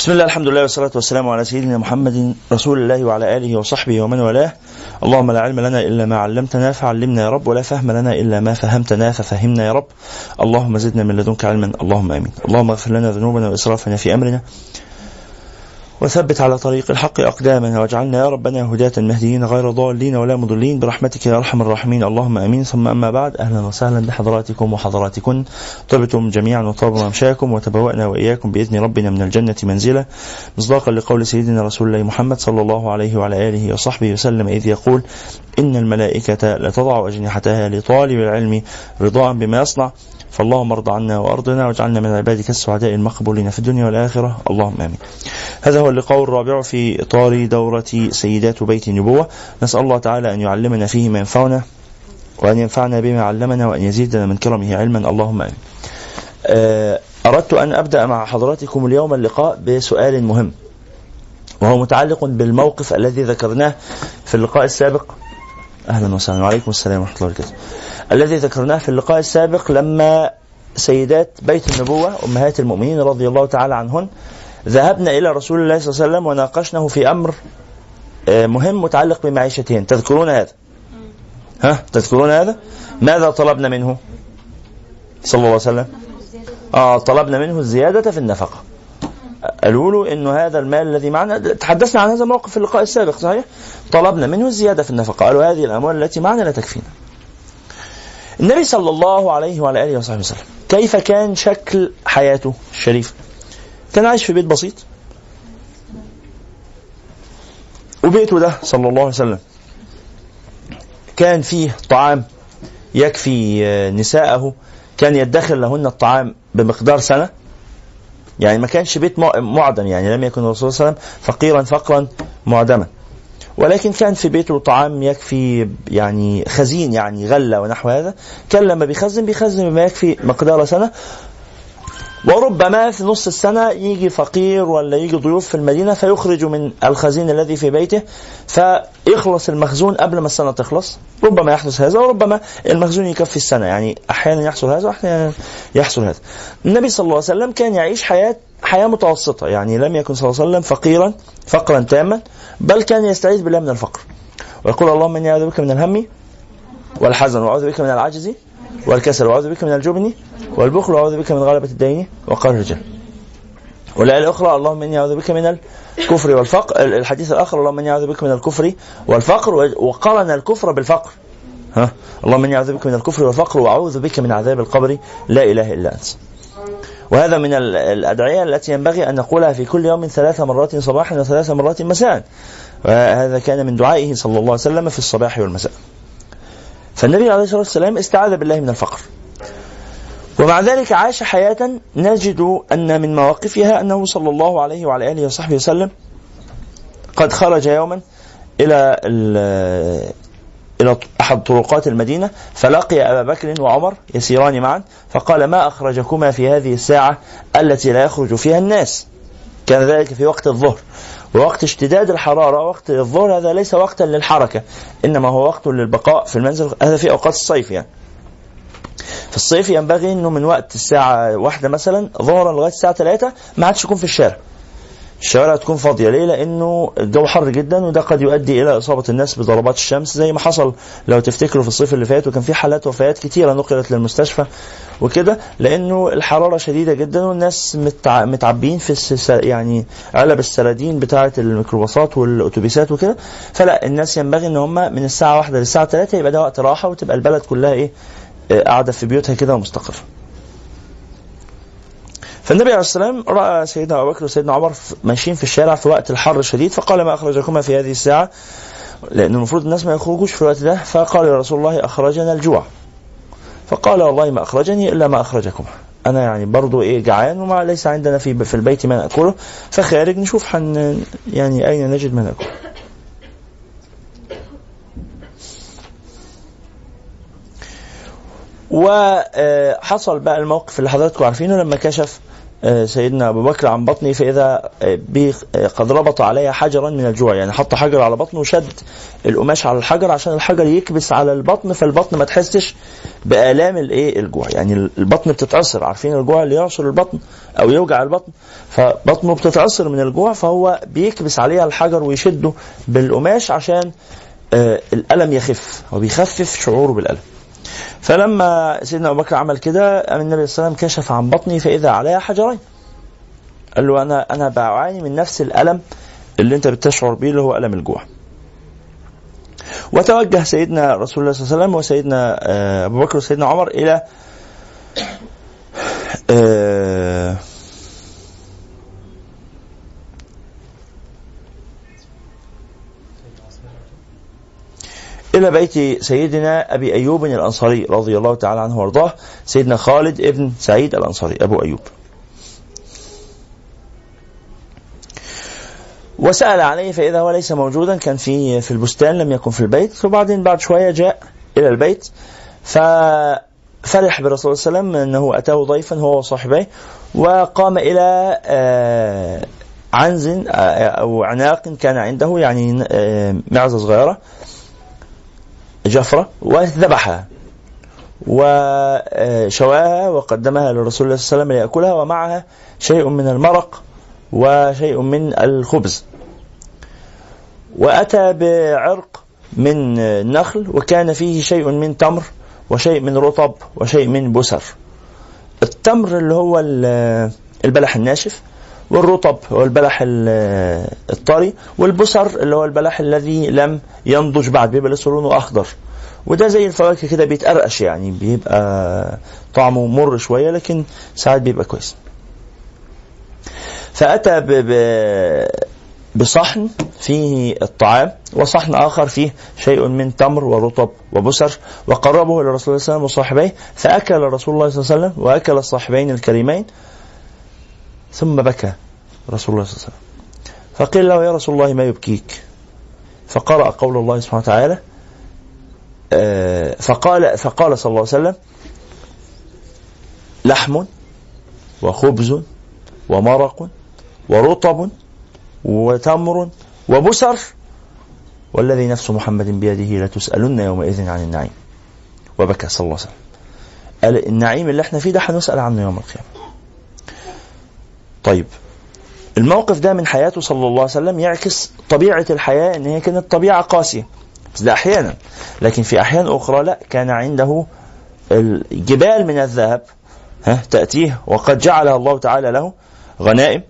بسم الله الحمد لله والصلاة والسلام على سيدنا محمد رسول الله وعلى آله وصحبه ومن والاه. اللهم لا علم لنا إلا ما علمتنا فعلمنا يا رب ولا فهم لنا إلا ما فهمتنا ففهمنا يا رب. اللهم زدنا من لدنك علما اللهم آمين. اللهم اغفر لنا ذنوبنا وإسرافنا في أمرنا. وثبت على طريق الحق أقدامنا واجعلنا يا ربنا هداة مهديين غير ضالين ولا مضلين. برحمتك يا أرحم الراحمين. اللهم آمين. ثم أما بعد أهلا وسهلا بحضراتكم وحضراتكن طبتم جميعا وطاب ممشاكم وتبوأنا وإياكم بإذن ربنا من الجنة منزلا. مصداقا لقول سيدنا رسول الله محمد صلى الله عليه وعلى آله وصحبه وسلم إذ يقول إن الملائكة لتضع أجنحتها لطالب العلم رضاء بما يصنع. فاللهم ارض عنا وأرضنا واجعلنا من عبادك السعداء المقبولين في الدنيا والآخرة. اللهم آمين. هذا هو اللقاء الرابع في إطار دورة سيدات بيت النبوة، نسأل الله تعالى أن يعلمنا فيه ما ينفعنا وأن ينفعنا بما علمنا وأن يزيدنا من كرمه علما اللهم آمين. آه، أردت أن أبدأ مع حضراتكم اليوم اللقاء بسؤال مهم وهو متعلق بالموقف الذي ذكرناه في اللقاء السابق أهلا وسهلا وعليكم السلام ورحمة الله وبركاته. الذي ذكرناه في اللقاء السابق لما سيدات بيت النبوة أمهات المؤمنين رضي الله تعالى عنهن ذهبن إلى رسول الله صلى الله عليه وسلم وناقشناه في أمر آه، مهم متعلق بمعيشتهن تذكرون هذا؟ ها؟ تذكرون هذا؟ ماذا طلبنا منه؟ صلى الله عليه وسلم. آه طلبنا منه الزيادة في النفقة. قالوا له إنه هذا المال الذي معنا تحدثنا عن هذا الموقف في اللقاء السابق صحيح؟ طلبنا منه الزيادة في النفقة، قالوا هذه الأموال التي معنا لا تكفينا. النبي صلى الله عليه وعلى آله وصحبه وسلم كيف كان شكل حياته الشريفة؟ كان عايش في بيت بسيط. وبيته ده صلى الله عليه وسلم كان فيه طعام يكفي نساءه كان يدخر لهن الطعام بمقدار سنة. يعني ما كانش بيت معدم يعني لم يكن الرسول صلى الله عليه وسلم فقيرا فقرا معدما. ولكن كان في بيته طعام يكفي يعني خزين يعني غلة ونحو هذا. كان لما بيخزن بيخزن بما يكفي مقدار سنة. وربما في نص السنة يجي فقير ولا يجي ضيوف في المدينة فيخرج من الخزين الذي في بيته فيخلص المخزون قبل ما السنة تخلص. ربما يحدث هذا وربما المخزون يكفي السنة. يعني أحيانا يحصل هذا وأحيانا يحصل هذا. النبي صلى الله عليه وسلم كان يعيش حياة حياة متوسطة. يعني لم يكن صلى الله عليه وسلم فقيرا فقرا تاما بل كان يستعيذ بالله من الفقر. ويقول اللهم إني أعوذ بك من الهم والحزن وأعوذ بك من العجز والكسل وأعوذ بك من الجبن والبخل وأعوذ بك من غلبة الدين وقهر الرجال والآية الأخرى اللهم إني أعوذ بك من الكفر والفقر. الحديث الآخر اللهم إني أعوذ بك من الكفر والفقر وقرن الكفر بالفقر. ها؟ اللهم إني أعوذ بك من الكفر والفقر وأعوذ بك من عذاب القبر. لا إله إلا أنت. وهذا من الأدعية التي ينبغي أن نقولها في كل يوم ثلاث مرات صباحا وثلاث مرات مساء. وهذا كان من دعائه صلى الله عليه وسلم في الصباح والمساء. فالنبي عليه الصلاة والسلام استعاذ بالله من الفقر. ومع ذلك عاش حياة نجد أن من مواقفها أنه صلى الله عليه وعلى آله وصحبه وسلم قد خرج يوما إلى إلى أحد طرقات المدينة فلقي أبا بكر وعمر يسيران معا فقال ما أخرجكما في هذه الساعة التي لا يخرج فيها الناس؟ كان ذلك في وقت الظهر. ووقت اشتداد الحرارة وقت الظهر هذا ليس وقتا للحركة إنما هو وقت للبقاء في المنزل هذا في أوقات الصيف يعني. في الصيف ينبغي إنه من وقت الساعة واحدة مثلا ظهرا لغاية الساعة 3 ما عادش يكون في الشارع. الشوارع تكون فاضية ليه؟ لأنه الجو حر جدا وده قد يؤدي إلى إصابة الناس بضربات الشمس زي ما حصل لو تفتكروا في الصيف اللي فات وكان في حالات وفيات كثيرة نقلت للمستشفى وكده لأنه الحرارة شديدة جدا والناس متع... متعبين في. يعني علب السرادين بتاعة الميكروباصات والأتوبيسات وكده فلا الناس ينبغي إن هم من الساعة واحدة للساعة 3 يبقى ده وقت راحة وتبقى البلد كلها إيه قاعدة في بيوتها كده ومستقرة. فالنبي عليه السلام رأى سيدنا أبو بكر وسيدنا عمر ماشيين في الشارع في وقت الحر الشديد فقال ما أخرجكما في هذه الساعة؟ لأن المفروض الناس ما يخرجوش في الوقت ده. فقال يا رسول الله أخرجنا الجوع. فقال والله ما أخرجني إلا ما أخرجكما. أنا يعني برضو إيه جعان وما ليس عندنا في في البيت ما نأكله فخارج نشوف حن يعني أين نجد ما ناكل وحصل بقى الموقف اللي حضراتكم عارفينه لما كشف آه، سيدنا أبو بكر عن بطني فإذا آه، آه، قد ربط عليها حجرا من الجوع يعني حط حجر على بطنه وشد القماش على الحجر عشان الحجر يكبس على البطن فالبطن ما تحسش بآلام الإيه؟ الجوع يعني البطن بتتعصر عارفين الجوع اللي يعصر البطن أو يوجع البطن؟ فبطنه بتتعصر من الجوع فهو بيكبس عليها الحجر ويشده بالقماش عشان الألم يخف وبيخفف شعوره بالألم. فلما سيدنا أبو بكر عمل كده النبي صلى الله عليه وسلم كشف عن بطني فإذا عليها حجرين. قال له أنا أنا بعاني من نفس الألم اللي أنت بتشعر به اللي هو ألم الجوع. وتوجه سيدنا رسول الله صلى الله عليه وسلم وسيدنا آه، أبو بكر وسيدنا عمر إلى إلى بيت سيدنا أبي أيوب الأنصاري رضي الله تعالى عنه وأرضاه سيدنا خالد ابن سعيد الأنصاري أبو أيوب. وسأل عليه فإذا هو ليس موجودا كان في في البستان لم يكن في البيت وبعدين بعد شوية جاء إلى البيت ففرح الله صلى الله عليه وسلم أنه أتاه ضيفا هو وصاحبيه وقام إلى آه، عنز آه، أو عناق كان عنده يعني آه، معزة صغيرة جفرة وذبحها وشواها وقدمها لرسول الله صلى الله عليه وسلم ليأكلها ومعها شيء من المرق وشيء من الخبز. وأتى بعرق من النخل وكان فيه شيء من تمر وشيء من رطب وشيء من بسر. التمر اللي هو البلح الناشف والرطب هو البلح الطري والبصر اللي هو البلح الذي لم ينضج بعد بيبقى لسه لونه أخضر وده زي الفواكه كده بيتقرقش يعني بيبقى طعمه مر شوية لكن ساعات بيبقى كويس فأتى. بصحن فيه الطعام وصحن آخر فيه شيء من تمر ورطب وبسر وقربه لرسول الله صلى الله عليه وسلم وصاحبيه فأكل رسول الله صلى الله عليه وسلم وأكل الصاحبين الكريمين ثم بكى رسول الله صلى الله عليه وسلم. فقيل له يا رسول الله ما يبكيك؟ فقرأ قول الله سبحانه وتعالى آه، فقال فقال صلى الله عليه وسلم لحم وخبز ومرق ورطب وتمر وبسر والذي نفس محمد بيده لتسألن يومئذ عن النعيم. وبكى صلى الله عليه وسلم. قال النعيم اللي إحنا فيه ده هنسأل عنه يوم القيامة. طيب. الموقف ده من حياته صلى الله عليه وسلم يعكس طبيعة الحياة إن هي كانت طبيعة قاسية. بس ده أحيانا. لكن في أحيان أخرى لا كان عنده الجبال من الذهب ها تأتيه وقد جعلها الله تعالى له غنائم.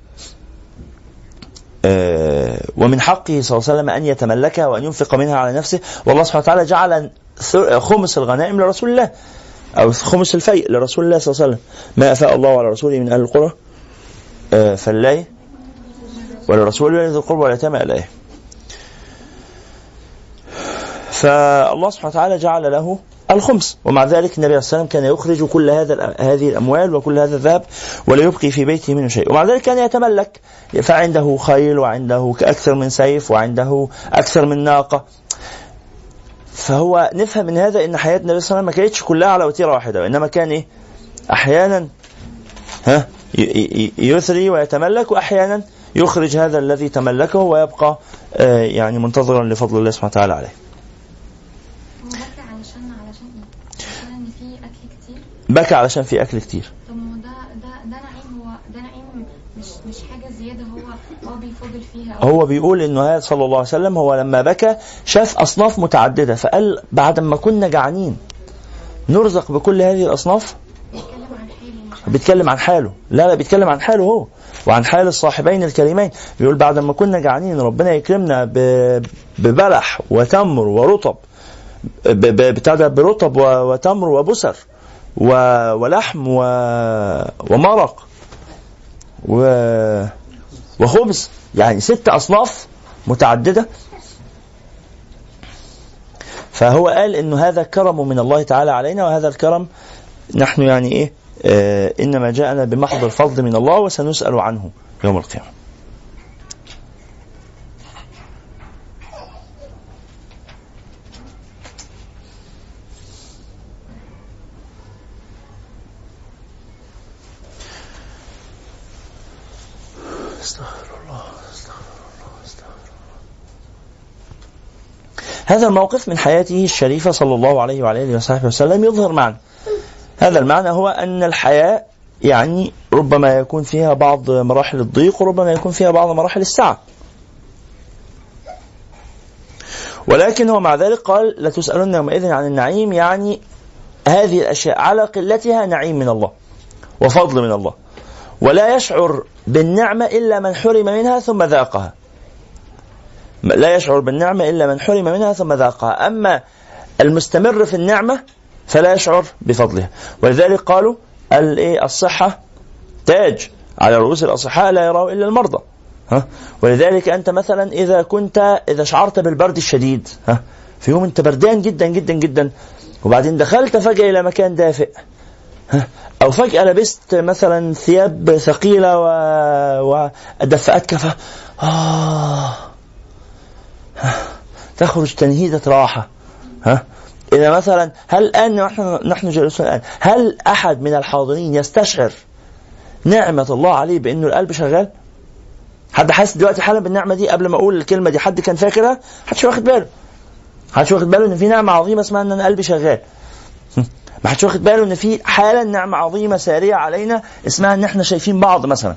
آه ومن حقه صلى الله عليه وسلم أن يتملكها وأن ينفق منها على نفسه. والله سبحانه وتعالى جعل خمس الغنائم لرسول الله أو خمس الفيء لرسول الله صلى الله عليه وسلم. ما أفاء الله على رسوله من أهل القرى؟ فالله ولرسول ذي القربى واليتامى إليه. فالله سبحانه وتعالى جعل له الخمس ومع ذلك النبي عليه والسلام كان يخرج كل هذا هذه الأموال وكل هذا الذهب ولا يبقي في بيته منه شيء ومع ذلك كان يتملك. فعنده خيل وعنده أكثر من سيف وعنده أكثر من ناقة. فهو نفهم من هذا إن حياة النبي صلى الله عليه وسلم ما كانتش كلها على وتيرة واحدة وإنما كان إيه؟ أحيانا ها؟ يثري ويتملك وأحيانا يخرج هذا الذي تملكه ويبقى آه، يعني منتظرا لفضل الله سبحانه وتعالى عليه. بكى علشان في أكل كتير. طب ما ده ده ده نعيم هو ده نعيم مش مش حاجة زيادة هو هو بيفضل فيها هو بيقول إنه هذا صلى الله عليه وسلم هو لما بكى شاف أصناف متعددة فقال بعد ما كنا جعانين نرزق بكل هذه الأصناف بيتكلم عن حاله. لا لا بيتكلم عن حاله هو وعن حال الصاحبين الكريمين. بيقول بعد ما كنا جعانين ربنا يكرمنا ببلح وتمر ورطب بتاع برطب وتمر وبسر ولحم ومرق وخبز. يعني ست أصناف متعددة. فهو قال إنه هذا كرم من الله تعالى علينا وهذا الكرم نحن يعني إيه آه إنما جاءنا بمحض الفضل من الله وسنسأل عنه يوم الله هذا الموقف من حياته الشريفة صلى الله عليه وعلى آله وصحبه وسلم يظهر معنى هذا المعنى هو أن الحياة يعني ربما يكون فيها بعض مراحل الضيق وربما يكون فيها بعض مراحل السعة. ولكن هو مع ذلك قال لتسألن يومئذ عن النعيم يعني هذه الأشياء على قلتها نعيم من الله وفضل من الله. ولا يشعر بالنعمة إلا من حرم منها ثم ذاقها. لا يشعر بالنعمة إلا من حرم منها ثم ذاقها. أما المستمر في النعمة فلا يشعر بفضلها. ولذلك قالوا الصحة تاج على رؤوس الأصحاء لا يراه إلا المرضى. ها؟ ولذلك أنت مثلا إذا كنت إذا شعرت بالبرد الشديد ها؟ في يوم أنت بردان جدا جدا جدا وبعدين دخلت فجأة إلى مكان دافئ ها؟ أو فجأة لبست مثلا ثياب ثقيلة و... ودفأتك ف... آه تخرج تنهيدة راحة ها؟ إذا مثلا هل الآن نحن نحن جالسون الآن هل أحد من الحاضرين يستشعر نعمة الله عليه بأنه القلب شغال؟ حد حاسس دلوقتي حالا بالنعمة دي قبل ما أقول الكلمة دي حد كان فاكرها؟ حدش واخد باله. حدش واخد باله إن في نعمة عظيمة اسمها إن أنا قلبي شغال. ما حدش واخد باله إن في حالا نعمة عظيمة سارية علينا اسمها إن إحنا شايفين بعض مثلا.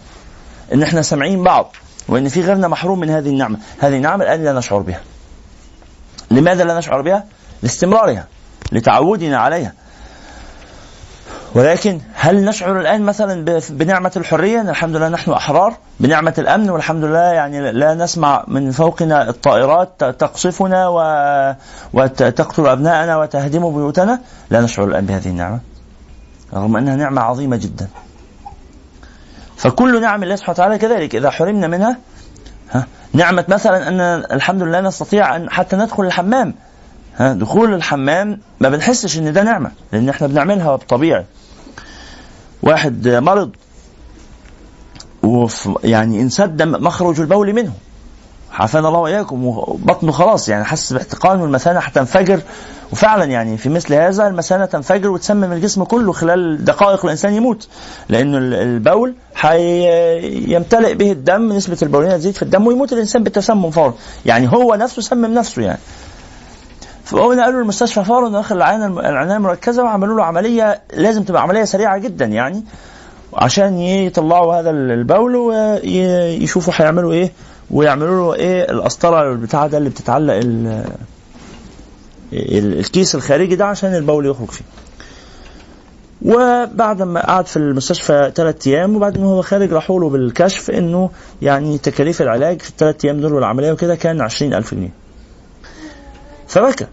إن إحنا سامعين بعض. وإن في غيرنا محروم من هذه النعمة. هذه النعمة الآن لا نشعر بها. لماذا لا نشعر بها؟ لاستمرارها لتعودنا عليها. ولكن هل نشعر الآن مثلا بنعمة الحرية؟ الحمد لله نحن أحرار بنعمة الأمن والحمد لله يعني لا نسمع من فوقنا الطائرات تقصفنا و... وتقتل أبناءنا وتهدم بيوتنا؟ لا نشعر الآن بهذه النعمة رغم أنها نعمة عظيمة جدا. فكل نعم الله سبحانه وتعالى كذلك إذا حرمنا منها ها نعمة مثلا أن الحمد لله نستطيع أن حتى ندخل الحمام. ها دخول الحمام ما بنحسش إن ده نعمة لأن إحنا بنعملها طبيعي واحد مرض يعني انسد مخرج البول منه. عافانا الله وإياكم وبطنه خلاص يعني حس باحتقان والمثانه هتنفجر. وفعلا يعني في مثل هذا المثانة تنفجر وتسمم الجسم كله خلال دقائق الإنسان يموت. لأنه البول يمتلئ به الدم نسبة البولين تزيد في الدم ويموت الإنسان بالتسمم فورا. يعني هو نفسه سمم نفسه يعني. فهو نقلوا المستشفى فورا داخل العنايه العناية المركزة وعملوا له عملية لازم تبقى عملية سريعة جدا يعني عشان يطلعوا هذا البول ويشوفوا هيعملوا إيه ويعملوا له إيه القسطره البتاع ده اللي بتتعلق الكيس الخارجي ده عشان البول يخرج فيه. وبعد ما قعد في المستشفى ثلاث أيام وبعد ما هو خارج راحوا له بالكشف إنه يعني تكاليف العلاج في الثلاث أيام دول والعملية وكده كان 20000 جنيه. فبكى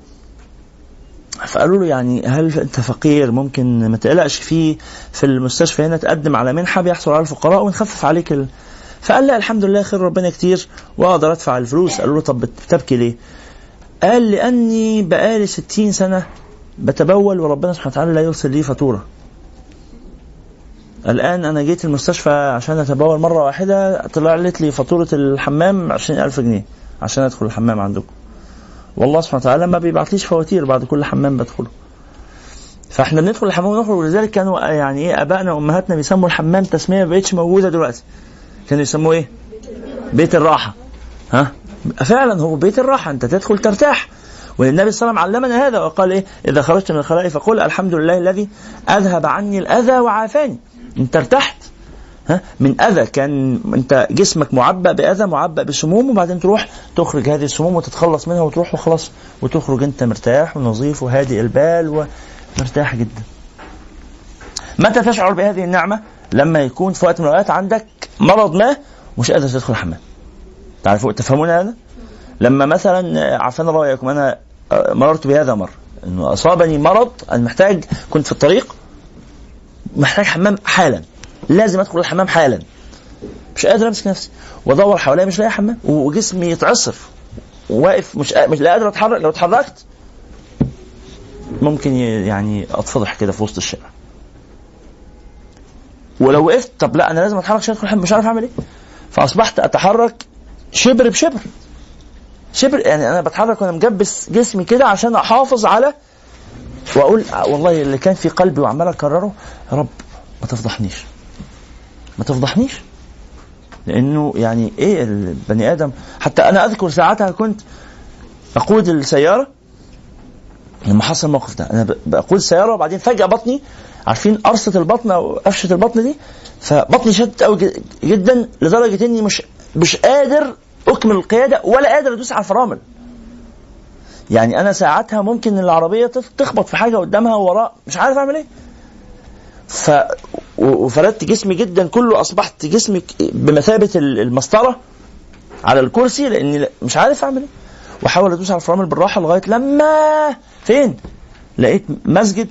فقالوا له يعني هل أنت فقير ممكن ما تقلقش في في المستشفى هنا تقدم على منحة بيحصل على الفقراء ونخفف عليك ال... فقال لا الحمد لله خير ربنا كتير وأقدر أدفع الفلوس قالوا له طب بتبكي ليه؟ قال لأني بقالي 60 سنة بتبول وربنا سبحانه وتعالى لا يرسل لي فاتورة. الآن أنا جيت المستشفى عشان أتبول مرة واحدة طلعت لي فاتورة الحمام 20000 جنيه عشان أدخل الحمام عندكم. والله سبحانه وتعالى ما بيبعتليش فواتير بعد كل حمام بدخله. فاحنا بندخل الحمام ونخرج ولذلك كانوا يعني إيه أبائنا وأمهاتنا بيسموا الحمام تسمية ما بقتش موجودة دلوقتي. كانوا يسموه إيه؟ بيت الراحة. ها؟ فعلا هو بيت الراحة أنت تدخل ترتاح. والنبي صلى الله عليه وسلم علمنا هذا وقال إيه؟ إذا خرجت من الخلاء فقل الحمد لله الذي أذهب عني الأذى وعافاني. انت ارتحت ها من أذى كان أنت جسمك معبأ بأذى معبأ بسموم وبعدين تروح تخرج هذه السموم وتتخلص منها وتروح وخلاص وتخرج أنت مرتاح ونظيف وهادئ البال ومرتاح جدا. متى تشعر بهذه النعمة؟ لما يكون في وقت من الأوقات عندك مرض ما ومش قادر تدخل الحمام. تعرفوا تفهمون هذا؟ لما مثلا عافانا الله وإياكم أنا مررت بهذا مرة إنه أصابني مرض أنا محتاج كنت في الطريق محتاج حمام حالا لازم ادخل الحمام حالا. مش قادر امسك نفسي. وادور حواليا مش لاقي حمام. وجسمي يتعصر. واقف مش مش لا قادر اتحرك. لو اتحركت ممكن يعني اتفضح كده في وسط الشارع. ولو وقفت طب لا أنا لازم اتحرك عشان أدخل مش عارف أعمل إيه. فأصبحت أتحرك شبر بشبر. شبر يعني أنا بتحرك وأنا مجبس جسمي كده عشان أحافظ على وأقول والله اللي كان في قلبي وعمال أكرره يا رب ما تفضحنيش. ما تفضحنيش. لأنه يعني إيه البني آدم؟ حتى أنا أذكر ساعتها كنت أقود السيارة لما حصل الموقف ده أنا بقود السيارة وبعدين فجأة بطني عارفين قرصة البطن أو قفشة البطن دي؟ فبطني شدت قوي جدا لدرجة إني مش مش قادر أكمل القيادة ولا قادر أدوس على الفرامل. يعني أنا ساعتها ممكن العربية تخبط في حاجة قدامها ووراء مش عارف أعمل إيه. ف وفردت جسمي جدا كله أصبحت جسمي بمثابة ال- المسطرة على الكرسي لأني لا- مش عارف أعمل إيه. وأحاول أدوس على الفرامل بالراحة لغاية لما فين؟ لقيت مسجد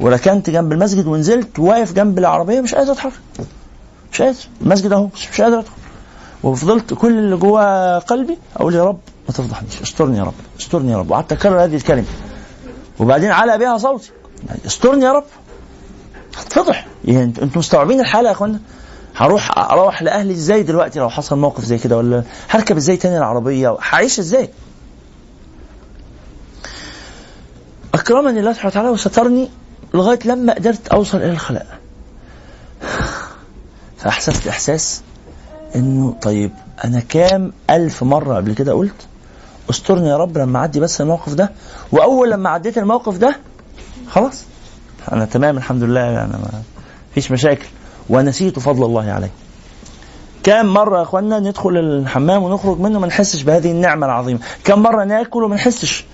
وركنت جنب المسجد ونزلت واقف جنب العربية مش قادر أتحرك. مش قادر. المسجد أهو مش قادر ادخل وفضلت كل اللي جوه قلبي أقول يا رب ما تفضحنيش استرني يا رب استرني يا رب. وقعدت أكرر هذه الكلمة. وبعدين علق بيها صوتي. استرني يا رب. هتفضح يعني أنتوا مستوعبين الحالة يا اخوانا؟ هروح أروح لأهلي إزاي دلوقتي لو حصل موقف زي كده؟ ولا هركب إزاي تاني العربية؟ هعيش إزاي؟ أكرمني الله سبحانه وتعالى وسترني لغاية لما قدرت أوصل إلى الخلاء. فاحسست احساس إنه طيب أنا كام ألف مرة قبل كده قلت استرني يا رب لما أعدي بس الموقف ده وأول لما عديت الموقف ده خلاص. أنا تمام الحمد لله يعني ما فيش مشاكل. ونسيت فضل الله علي كم مرة يا أخوانا ندخل الحمام ونخرج منه ما نحسش بهذه النعمة العظيمة. كم مرة ناكل وما نحسش.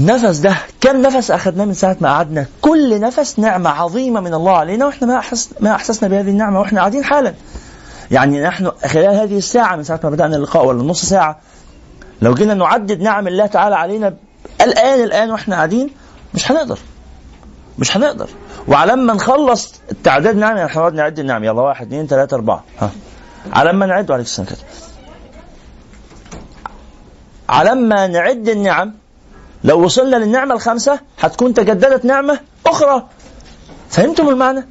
نفس ده كم نفس أخذناه من ساعة ما قعدنا. كل نفس نعمة عظيمة من الله علينا وإحنا ما أحس ما أحسسنا بهذه النعمة وإحنا قاعدين حالا. يعني نحن خلال هذه الساعة من ساعة ما بدأنا اللقاء ولا نص ساعة لو جينا نعدد نعم الله تعالى علينا الآن الآن وإحنا قاعدين مش هنقدر. مش هنقدر. وعلى ما نخلص التعداد نعم يعني إحنا نعد النعم. يلا واحد اثنين ثلاثة أربعة. ها. على ما نعد وعليك السلام. كده. على ما نعد النعم لو وصلنا للنعمة الخامسة هتكون تجددت نعمة أخرى. فهمتم المعنى؟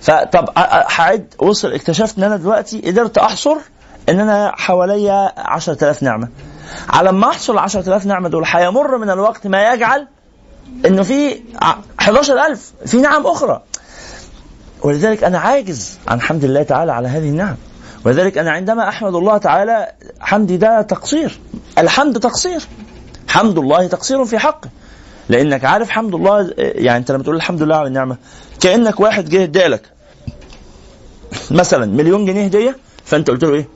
فطب هعد وصل اكتشفت إن أنا دلوقتي قدرت أحصر إن أنا حواليا 10000 نعمة. على ما احصل 10000 نعمة دول هيمر من الوقت ما يجعل إنه في ع- 11000 في نعم أخرى. ولذلك أنا عاجز عن حمد الله تعالى على هذه النعم. ولذلك أنا عندما أحمد الله تعالى حمدي ده تقصير. الحمد تقصير. حمد الله تقصير في حقه. لأنك عارف حمد الله يعني أنت لما تقول الحمد لله على النعمة كأنك واحد جه ادالك مثلا مليون جنيه هدية فأنت قلت له إيه؟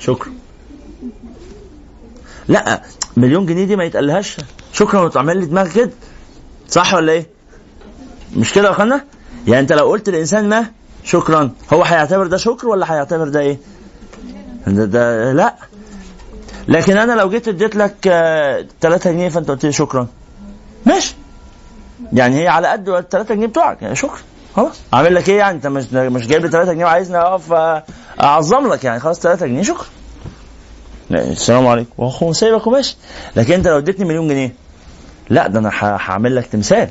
شكرا. لا مليون جنيه دي ما يتقالهاش. شكرا وتعمل لي دماغك كده. صح ولا إيه؟ مش كده يا أخوانا؟ يعني أنت لو قلت للانسان ما شكرا. هو هيعتبر ده شكر ولا هيعتبر ده إيه؟ ده, ده لا. لكن أنا لو جيت اديت لك 3 جنيه فأنت قلت لي شكرا. ماشي. يعني هي على قد ال 3 جنيه بتوعك يعني شكرا. خلاص. أعمل لك إيه يعني؟ أنت مش مش جايب لي 3 جنيه وعايزني أقف آه، أعظم لك يعني. خلاص 3 جنيه شكرا. لا، السلام عليكم. واخو سايبك وماشي لكن أنت لو اديتني مليون جنيه لا ده أنا هعمل لك تمثال.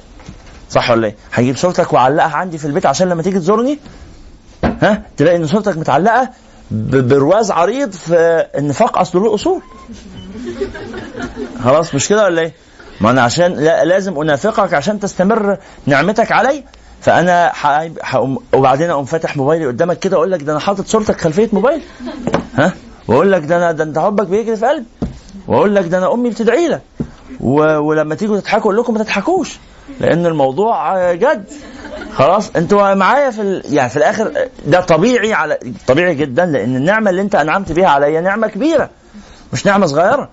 صح ولا إيه؟ هجيب صورتك وأعلقها عندي في البيت عشان لما تيجي تزورني؟ ها؟ تلاقي إن صورتك متعلقة برواز عريض في النفاق أصل له أصول. خلاص مش كده ولا إيه؟ ما أنا عشان لا لازم أنافقك عشان تستمر نعمتك علي. فأنا ح- هقوم وبعدين أقوم فاتح موبايلي قدامك كده أقول لك ده أنا حاطط صورتك خلفية موبايل. ها؟ واقول لك ده أنا ده أنت حبك بيجري في قلبي. واقول لك ده أنا أمي بتدعي لك. ولما تيجوا تضحكوا أقول لكم ما تضحكوش. لأن الموضوع جد. خلاص أنتوا معايا في ال... يعني في الآخر ده طبيعي على طبيعي جدا لأن النعمة اللي أنت أنعمت بيها عليا نعمة كبيرة. مش نعمة صغيرة.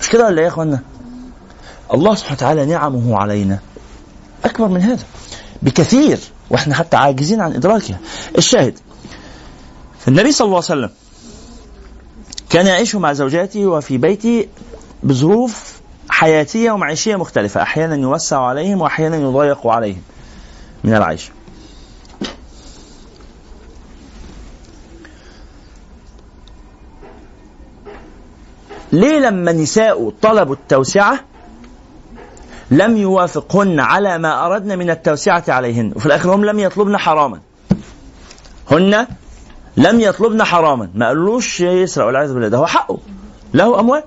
مش كده ولا إيه يا اخوانا؟ الله سبحانه وتعالى نعمه علينا أكبر من هذا بكثير. وإحنا حتى عاجزين عن إدراكها. الشاهد النبي صلى الله عليه وسلم كان يعيش مع زوجاته وفي بيته بظروف حياتية ومعيشية مختلفة. أحيانا يوسع عليهم وأحيانا يضيق عليهم من العيش. ليه لما نساء طلبوا التوسعة لم يوافقهن على ما أردنا من التوسعة عليهن؟ وفي الآخر هم لم يطلبن حراما. هن لم يطلبن حراما. ما قالوش يسرق والعياذ بالله ده هو حقه. له أموال.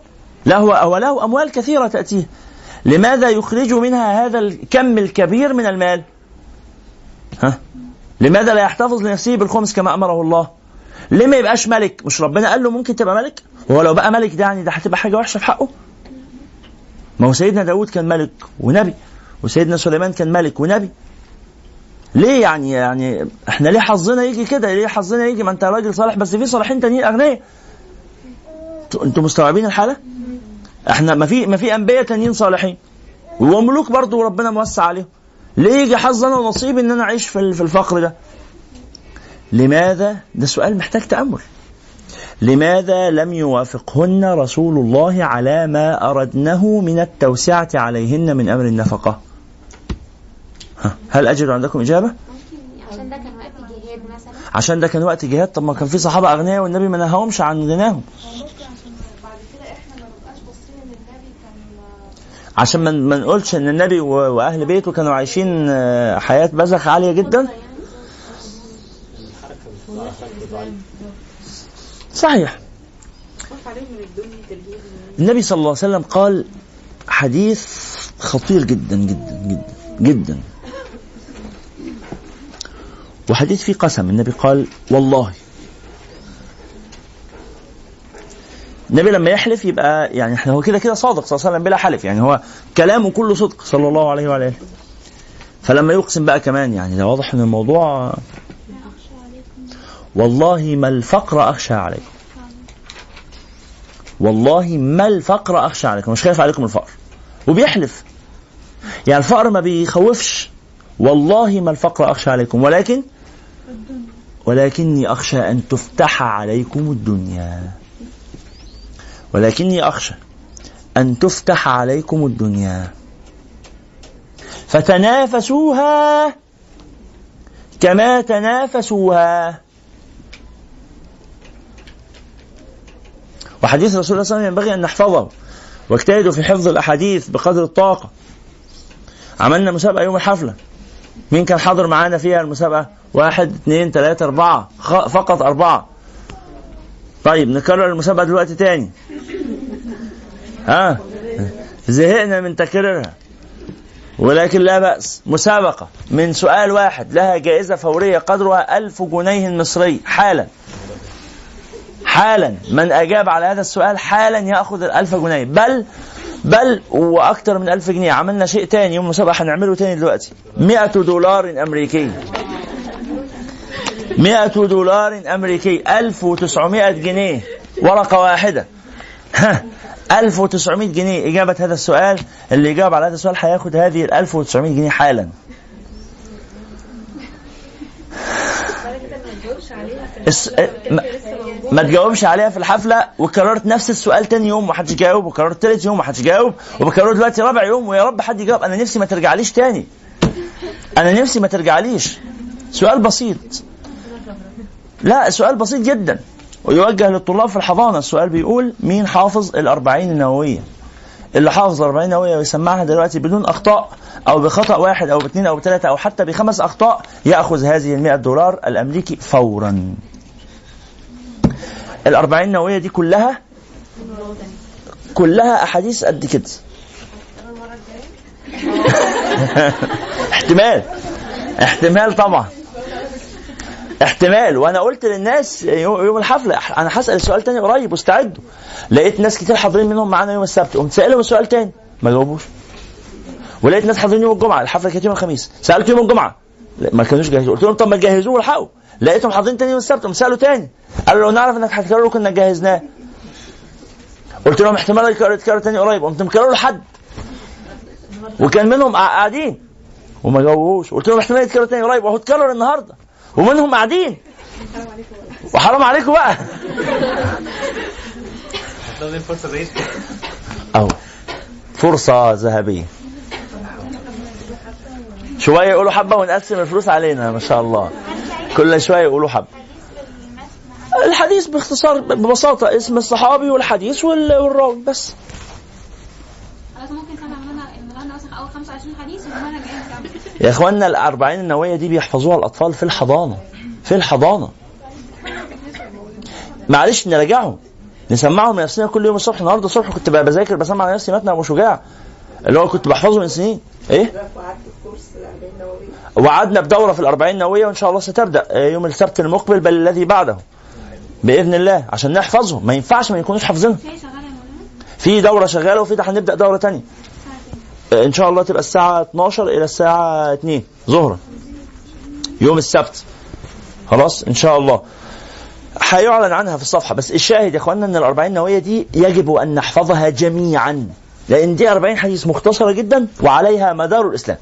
له وله أموال كثيرة تأتيه. لماذا يخرج منها هذا الكم الكبير من المال؟ ها؟ لماذا لا يحتفظ لنفسه بالخمس كما أمره الله؟ ليه ما يبقاش ملك؟ مش ربنا قال له ممكن تبقى ملك؟ هو لو بقى ملك ده يعني ده هتبقى حاجة وحشة في حقه؟ ما هو سيدنا داود كان ملك ونبي وسيدنا سليمان كان ملك ونبي. ليه يعني يعني إحنا ليه حظنا يجي كده؟ ليه حظنا يجي؟ ما أنت راجل صالح بس في صالحين تانيين أغنياء. أنتوا مستوعبين الحالة؟ إحنا ما في ما في أنبياء تانيين صالحين. وملوك برضه ربنا موسع عليهم. ليه يجي حظ أنا ونصيبي إن أنا أعيش في في الفقر ده؟ لماذا؟ ده سؤال محتاج تأمل. لماذا لم يوافقهن رسول الله على ما اردنه من التوسعة عليهن من أمر النفقة؟ هل أجد عندكم إجابة؟ عشان ده كان وقت جهاد مثلا. عشان ده كان وقت جهاد؟ طب ما كان في صحابة أغنياء والنبي ما نهاهمش عن غناهم. عشان ما ما نقولش إن النبي وأهل بيته كانوا عايشين آه، حياة بذخ عالية جدا. صحيح. النبي صلى الله عليه وسلم قال حديث خطير جدا جدا جدا جدا. وحديث فيه قسم النبي قال والله. النبي لما يحلف يبقى يعني إحنا هو كده كده صادق صلى الله عليه وسلم بلا حلف يعني هو كلامه كله صدق صلى الله عليه وعلى آله. فلما يقسم بقى كمان يعني ده واضح إن الموضوع والله ما الفقر أخشى عليكم. والله ما الفقر أخشى عليكم. مش خايف عليكم الفقر. وبيحلف. يعني الفقر ما بيخوفش. والله ما الفقر أخشى عليكم. ولكن ولكني أخشى أن تفتح عليكم الدنيا. ولكني أخشى أن تفتح عليكم الدنيا. فتنافسوها كما تنافسوها. وحديث رسول الله صلى الله عليه وسلم ينبغي أن نحفظه. واجتهدوا في حفظ الأحاديث بقدر الطاقة. عملنا مسابقة يوم الحفلة. مين كان حاضر معانا فيها المسابقة؟ واحد اثنين ثلاثة أربعة. فقط أربعة. طيب نكرر المسابقة دلوقتي تاني. ها؟ زهقنا من تكريرها. ولكن لا بأس. مسابقة من سؤال واحد. لها جائزة فورية قدرها ألف جنيه مصري. حالا. حالا. من أجاب على هذا السؤال حالا يأخذ الألف جنيه. بل بل وأكثر من ألف جنيه. عملنا شيء تاني يوم مسابقة هنعمله تاني دلوقتي. مئة دولار أمريكي. مئة دولار أمريكي. ألف وتسعمائة جنيه. ورقة واحدة. ها. 1900 جنيه. إجابة هذا السؤال. اللي يجاوب على هذا السؤال هياخد هذه ال 1900 جنيه حالا. الس... ما... ما تجاوبش عليها في الحفلة وكررت نفس السؤال تاني يوم ومحدش جاوب وكررت تالت يوم ومحدش جاوب وبكرره دلوقتي رابع يوم ويا رب حد يجاوب. أنا نفسي ما ترجعليش تاني. أنا نفسي ما ترجعليش. سؤال بسيط. لا سؤال بسيط جدا. ويوجه للطلاب في الحضانة. السؤال بيقول مين حافظ الأربعين النووية؟ اللي حافظ الأربعين النووية ويسمعها دلوقتي بدون أخطاء أو بخطأ واحد أو باثنين أو بثلاثة أو حتى بخمس أخطاء يأخذ هذه المئة دولار الأمريكي فورا. الأربعين النووية دي كلها كلها أحاديث قد كده. احتمال. احتمال طبعا. احتمال. وأنا قلت للناس يوم الحفلة أنا هسأل السؤال تاني قريب واستعدوا. لقيت ناس كتير حاضرين منهم معانا يوم السبت قمت سالهم السؤال تاني. ما جاوبوش. ولقيت ناس حاضرين يوم الجمعة الحفله كانت يوم الخميس. سألت يوم الجمعة. ما كانوش جاهزين. قلت لهم طب ما تجهزوه والحقوا لقيتهم حاضرين تاني يوم السبت. سألوا تاني. قالوا لو نعرف إنك هتكرره كنا جهزناه. قلت لهم احتمال يتكرر تاني قريب. قمت مكرره لحد. وكان منهم قاع- قاعدين. وما جاوبوش قلت لهم احتمال يتكرر تاني قريب. وهو اتكرر النهارده. ومنهم قاعدين. وحرام عليكم بقى. اهو فرصة ذهبية. شوية يقولوا حبة ونقسم الفلوس علينا ما شاء الله. كل شوية يقولوا حبة. الحديث باختصار ببساطة اسم الصحابي والحديث وال- والراوي بس. خلاص ممكن سنة عملنا عملنا مثلا أول 25 حديث ومرة جاية نكمل يا اخوانا الأربعين النووية دي بيحفظوها الأطفال في الحضانة في الحضانة. معلش نراجعهم. نسمعهم لنفسنا كل يوم الصبح. النهارده الصبح كنت بذاكر بسمع لنفسي متن أبو شجاع اللي هو كنت بحفظه من سنين. إيه؟ وعدنا بدورة في الأربعين نوويه وإن شاء الله ستبدأ آه، يوم السبت المقبل بل الذي بعده. بإذن الله عشان نحفظهم ما ينفعش ما يكونوش حافظينهم في شغالة دورة شغالة وفي ده هنبدأ دورة تانية. الساعة كام؟ إن شاء الله تبقى الساعة 12 إلى الساعة 2 ظهرا. يوم السبت. خلاص؟ إن شاء الله. هيعلن عنها في الصفحة. بس الشاهد يا إخواننا إن الأربعين نوويه دي يجب أن نحفظها جميعا. لأن دي 40 حديث مختصرة جدا وعليها مدار الإسلام.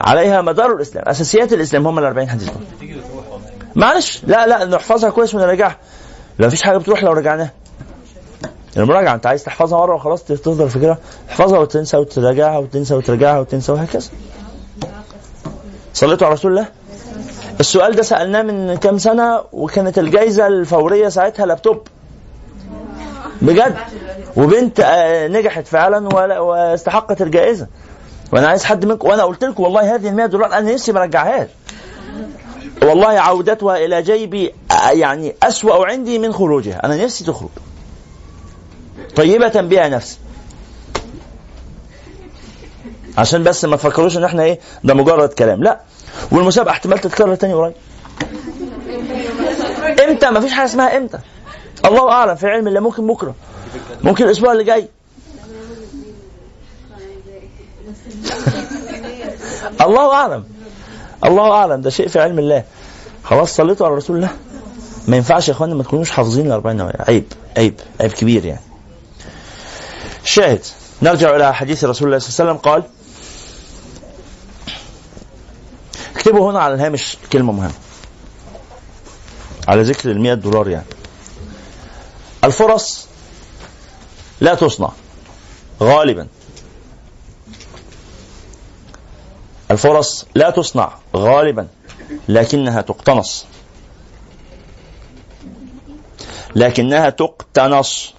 عليها مدار الإسلام. أساسيات الإسلام هم ال 40 حديث. دول معلش لا لا نحفظها كويس ونراجعها لا مفيش حاجة بتروح لو رجعناها. المراجعه أنت عايز تحفظها مرة وخلاص تفضل فاكرها احفظها وتنسى وتراجعها وتنسى وتراجعها وتنسى وهكذا. صليتوا على رسول الله؟ السؤال ده سألناه من كام سنة وكانت الجائزه الفورية ساعتها لابتوب. بجد؟ وبنت آه، نجحت فعلا واستحقت الجائزة. وأنا عايز حد منكم وأنا قلت لكم والله هذه ال 100 دولار أنا نفسي ما ارجعهاش والله عودتها إلى جيبي يعني أسوأ عندي من خروجها. أنا نفسي تخرج. طيبة بها نفسي. عشان بس ما تفكروش إن إحنا إيه؟ ده مجرد كلام. لا. والمسابقة احتمال تتكرر تاني قريب. إمتى؟ ما فيش حاجة اسمها إمتى. الله أعلم في علم الله ممكن بكرة. ممكن الأسبوع اللي جاي. الله أعلم. الله أعلم. ده شيء في علم الله. خلاص صليتوا على رسول الله؟ ما ينفعش يا اخوانا ما تكونوش حافظين الأربعين نووية عيب عيب عيب كبير يعني. شاهد. نرجع إلى حديث رسول الله صلى الله عليه وسلم. قال اكتبوا هنا على الهامش كلمة مهمة. على ذكر المئة دولار يعني. الفرص لا تصنع. غالبا. الفرص لا تصنع غالبا لكنها تقتنص. لكنها تقتنص.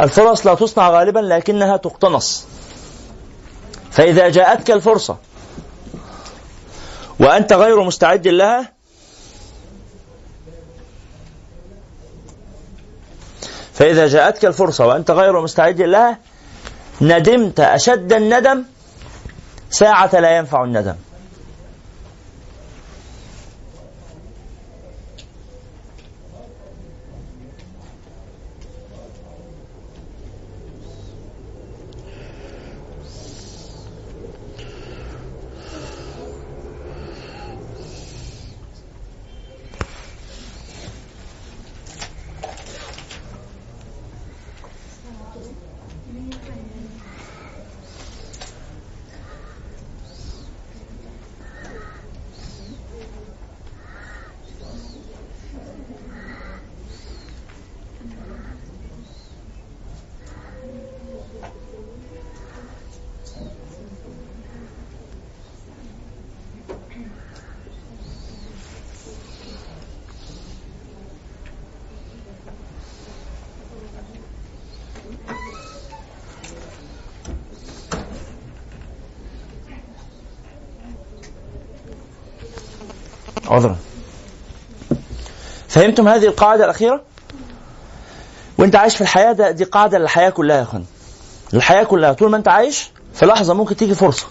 الفرص لا تصنع غالبا لكنها تقتنص. فإذا جاءتك الفرصة وأنت غير مستعد لها فإذا جاءتك الفرصة وأنت غير مستعد لها ندمت أشد الندم ساعة لا ينفع الندم. عذرا. فهمتم هذه القاعدة الأخيرة؟ وأنت عايش في الحياة ده دي قاعدة للحياة كلها يا أخوان. الحياة كلها. طول ما أنت عايش في لحظة ممكن تيجي فرصة.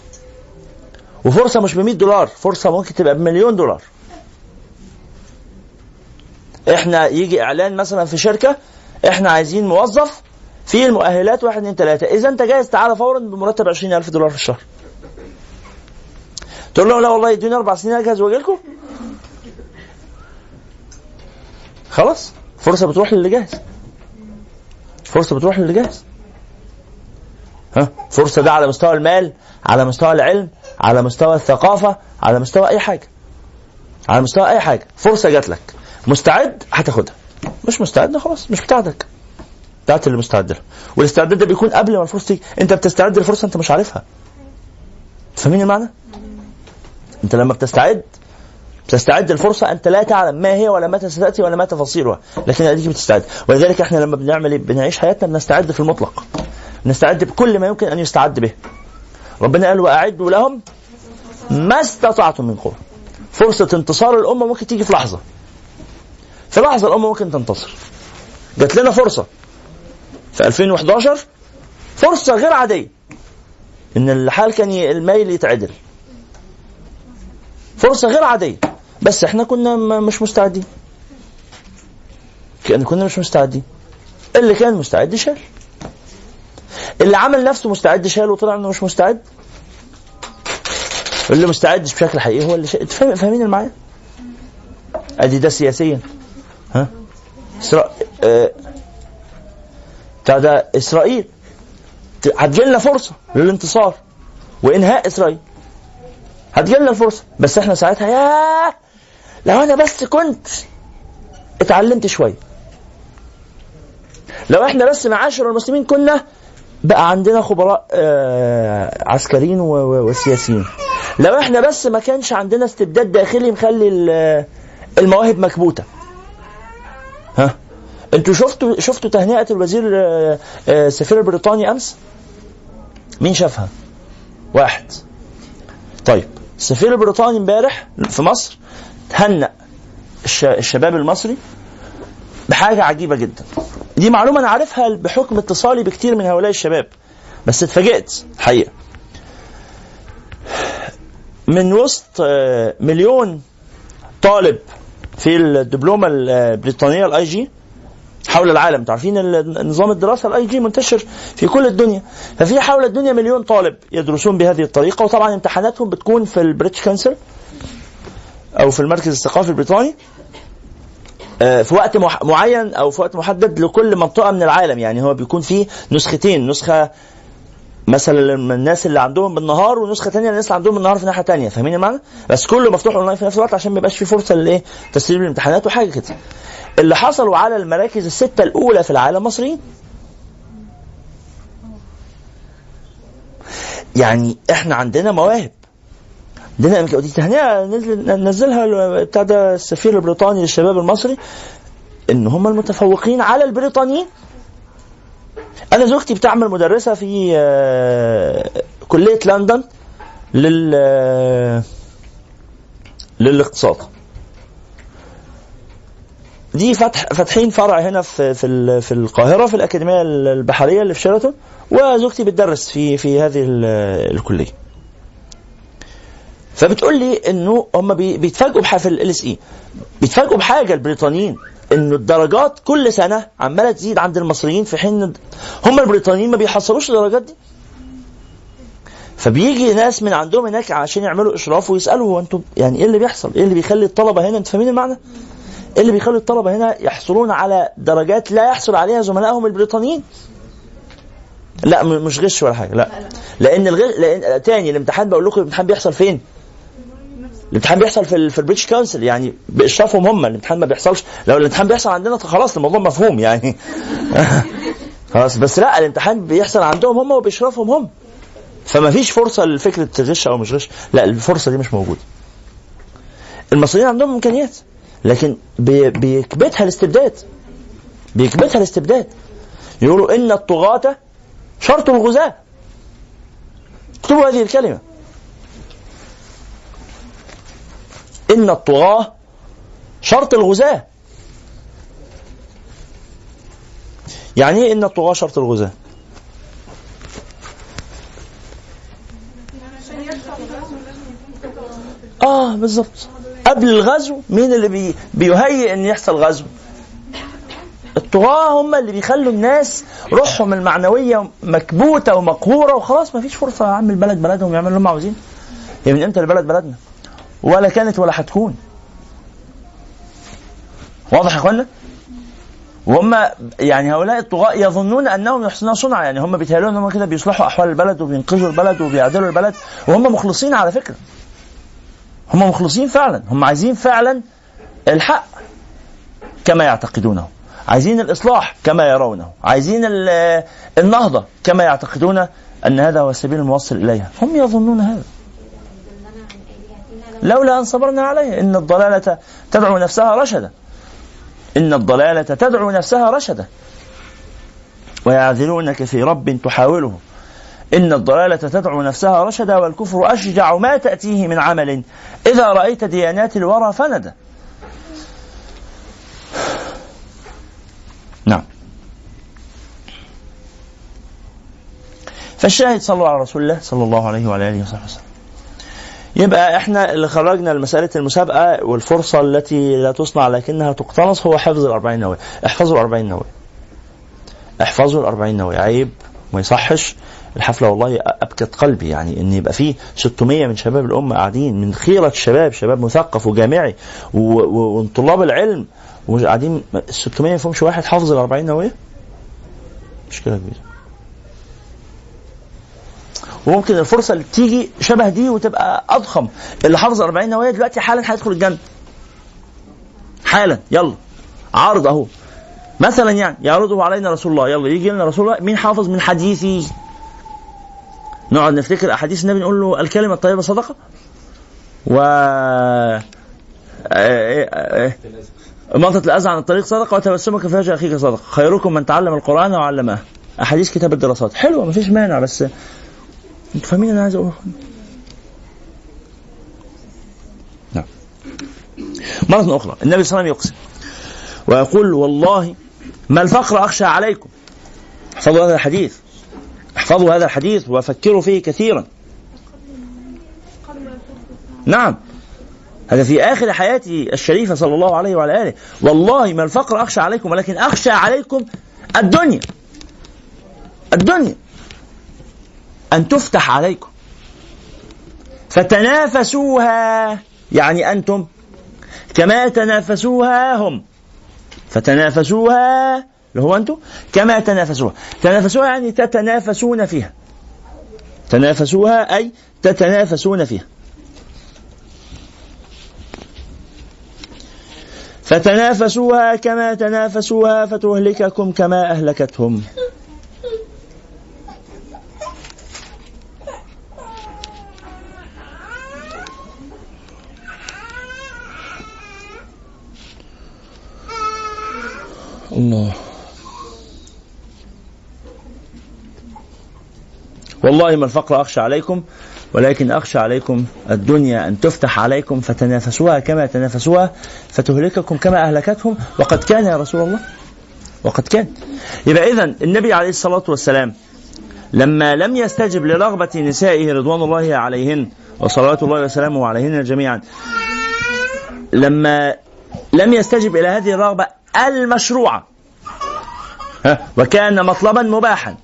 وفرصة مش ب 100 دولار فرصة ممكن تبقى بمليون دولار. إحنا يجي إعلان مثلا في شركة إحنا عايزين موظف فيه المؤهلات واحد اتنين تلاتة. إذا أنت جاهز تعالى فورا بمرتب 20000 دولار في الشهر. تقول له لا والله يدوني أربع سنين أجهز واجي لكم خلاص. فرصة بتروح للي جاهز فرصة بتروح للي جاهز ها؟ فرصة ده على مستوى المال على مستوى العلم على مستوى الثقافة على مستوى أي حاجة. على مستوى أي حاجة. فرصة جات لك. مستعد؟ هتاخدها. مش مستعد خلاص. مش بتاعتك. بتاعت اللي مستعد له. والاستعداد ده بيكون قبل ما الفرصة تيجي. انت بتستعد لفرصة انت مش عارفها. فاهمين المعنى؟ انت لما بتستعد تستعد الفرصة أنت لا تعلم ما هي ولا متى ستأتي ولا ما تفاصيلها لكن أديك بتستعد ولذلك إحنا لما بنعمل؟ بنعيش حياتنا بنستعد في المطلق. نستعد بكل ما يمكن أن يستعد به. ربنا قال وأعدوا لهم ما استطعتم من قوة فرصة انتصار الأمة ممكن تيجي في لحظة. في لحظة الأمة ممكن تنتصر. جات لنا فرصة. في 2011 فرصة غير عادية. إن الحال كان الميل يتعدل. فرصة غير عادية. بس إحنا كنا مش مستعدين. كنا مش مستعدين. اللي كان مستعد شال. اللي عمل نفسه مستعد شال وطلع انه مش مستعد. اللي مستعد بشكل حقيقي هو اللي شا... أنتوا فاهم- فاهمين المعاني؟ ادي ده سياسيا. ها. آه... بتاع ده إسرائيل. هتجيلنا فرصة للانتصار وإنهاء إسرائيل. هتجيلنا الفرصة. بس إحنا ساعتها ياه لو أنا بس كنت اتعلمت شوية لو إحنا بس معاشر المسلمين كنا بقى عندنا خبراء آه، عسكريين وسياسيين. لو إحنا بس ما كانش عندنا استبداد داخلي مخلي ال- المواهب مكبوتة. ها؟ أنتوا شفتوا شفتوا تهنئة الوزير آه، آه، السفير البريطاني أمس؟ مين شافها؟ واحد. طيب السفير البريطاني امبارح في مصر تهنأ الش- الشباب المصري بحاجة عجيبة جدا. دي معلومة أنا عارفها بحكم اتصالي بكتير من هؤلاء الشباب بس اتفاجئت حقيقة. من وسط آه، مليون طالب في الدبلومة البريطانية ال IG حول العالم. تعرفين نظام الدراسة ال IG منتشر في كل الدنيا. ففي حول الدنيا مليون طالب يدرسون بهذه الطريقة وطبعا امتحاناتهم بتكون في ال British Council أو في المركز الثقافي البريطاني آه، في وقت معين أو في وقت محدد لكل منطقة من العالم يعني هو بيكون فيه نسختين نسخة مثلا الناس اللي عندهم بالنهار ونسخة ثانية للناس اللي عندهم بالنهار في ناحية ثانية فاهمين المعنى؟ بس كله مفتوح اونلاين في نفس الوقت عشان ما يبقاش في فرصة لإيه؟ تسريب الامتحانات وحاجة كده. اللي حصلوا على المراكز الستة الأولى في العالم مصريين. يعني إحنا عندنا مواهب إمك- ودي تهنئه نزل نزلها بتاع ده السفير البريطاني للشباب المصري إن هم المتفوقين على البريطانيين. أنا زوجتي بتعمل مدرسة في آه، كلية لندن لل آه، للاقتصاد. دي فتح فاتحين فرع هنا في في في القاهرة في الأكاديمية البحرية اللي في شيراتون وزوجتي بتدرس في في هذه ال- الكلية. فبتقول لي إنه هم بي- بيتفاجئوا في LSE بيتفاجئوا بحاجة البريطانيين إنه الدرجات كل سنة عمالة تزيد عند المصريين في حين هم البريطانيين ما بيحصلوش الدرجات دي فبيجي ناس من عندهم هناك عشان يعملوا إشراف ويسألوا هو أنتوا يعني إيه اللي بيحصل؟ إيه اللي بيخلي الطلبة هنا أنتوا فاهمين المعنى؟ إيه اللي بيخلي الطلبة هنا يحصلون على درجات لا يحصل عليها زملائهم البريطانيين؟ لا مش غش ولا حاجة لا لأن الغش لأن تاني الامتحان بقول لكم الامتحان بيحصل فين؟ الامتحان بيحصل في في ال British Council يعني بإشرافهم هم الامتحان ما بيحصلش. لو الامتحان بيحصل عندنا خلاص الموضوع مفهوم يعني. خلاص بس لا الامتحان بيحصل عندهم هم وبإشرافهم هم. فما فيش فرصة لفكرة غش أو مش غش. لا الفرصة دي مش موجودة. المصريين عندهم إمكانيات لكن بي- بيكبتها الاستبداد. بيكبتها الاستبداد. يقولوا إن الطغاة شرط الغزاة. اكتبوا هذه الكلمة. إن الطغاة شرط الغزاة. يعني إيه إن الطغاة شرط الغزاة؟ آه بالظبط قبل الغزو مين اللي بي بيهيئ إن يحصل غزو؟ الطغاة هم اللي بيخلوا الناس روحهم المعنوية مكبوتة ومقهورة وخلاص ما فيش فرصة يا عم البلد بلدهم يعملوا اللي هم عاوزين هي من إمتى البلد بلدنا؟ ولا كانت ولا هتكون واضح يا اخوانا وهم يعني هؤلاء الطغاة يظنون أنهم يحسنون صنعا يعني هم بيتهيألوا إن هم كده بيصلحوا أحوال البلد وبينقذوا البلد وبيعدلوا البلد وهم مخلصين على فكرة. هم مخلصين فعلا هم عايزين فعلا الحق كما يعتقدونه عايزين الإصلاح كما يرونه عايزين ال- النهضة كما يعتقدون أن هذا هو السبيل الموصل إليها. هم يظنون هذا. لولا أن صبرنا عليه. إن الضلالة تدعو نفسها رشدا. إن الضلالة تدعو نفسها رشدا. ويعذرونك في رب تحاوله. إن الضلالة تدعو نفسها رشدا والكفر أشجع ما تأتيه من عمل. إذا رأيت ديانات الورى فندا نعم. فالشاهد صلوا على رسول الله صلى الله عليه وعلى آله وصحبه وسلم. يبقى إحنا اللي خرجنا لمسألة المسابقة والفرصة التي لا تصنع لكنها تقتنص هو حفظ الأربعين نووي احفظوا الأربعين نووي احفظوا الأربعين نووي عيب ما يصحش. الحفلة والله أبكت قلبي يعني إن يبقى فيه 600 من شباب الأمة قاعدين من خيرة الشباب شباب مثقف وجامعي وطلاب العلم وقاعدين 600 ما فيهمش واحد حافظ ال 40 نووية مشكلة كبيرة. وممكن الفرصة اللي تيجي شبه دي وتبقى أضخم. اللي حافظ 40 نووية دلوقتي حالا هيدخل الجنة. حالا يلا. عرض أهو. مثلا يعني يعرضه علينا رسول الله. يلا يجي لنا رسول الله. مين حافظ؟ من حديثي. نقعد نفتكر أحاديث النبي نقول له الكلمة الطيبة صدقة. و إماطة الأذى عن الطريق صدقة وتبسمك في وجه أخيك صدقة. خيركم من تعلم القرآن وعلمه. أحاديث كتاب الدراسات. حلوة مفيش مانع بس أنتوا فاهمين أنا عايز أقول نعم. مرة أخرى النبي صلى الله عليه وسلم يقسم. ويقول والله ما الفقر أخشى عليكم. احفظوا هذا الحديث. احفظوا هذا الحديث وفكروا فيه كثيرا. نعم. هذا في آخر حياته الشريفة صلى الله عليه وعلى آله. والله ما الفقر أخشى عليكم ولكن أخشى عليكم الدنيا. الدنيا. أن تفتح عليكم. فتنافسوها يعني أنتم كما تنافسوها هم. فتنافسوها اللي هو أنتم كما تنافسوها. تنافسوها يعني تتنافسون فيها. تنافسوها أي تتنافسون فيها. فتنافسوها كما تنافسوها فتهلككم كما أهلكتهم. الله والله ما الفقر أخشى عليكم ولكن أخشى عليكم الدنيا أن تفتح عليكم فتنافسوها كما تنافسوها فتهلككم كما أهلكتهم. وقد كان يا رسول الله وقد كان. يبقى إذا النبي عليه الصلاة والسلام لما لم يستجب لرغبة نسائه رضوان الله عليهن وصلوات الله وسلامه عليهن جميعا لما لم يستجب إلى هذه الرغبة المشروعة وكان مطلبا مباحا.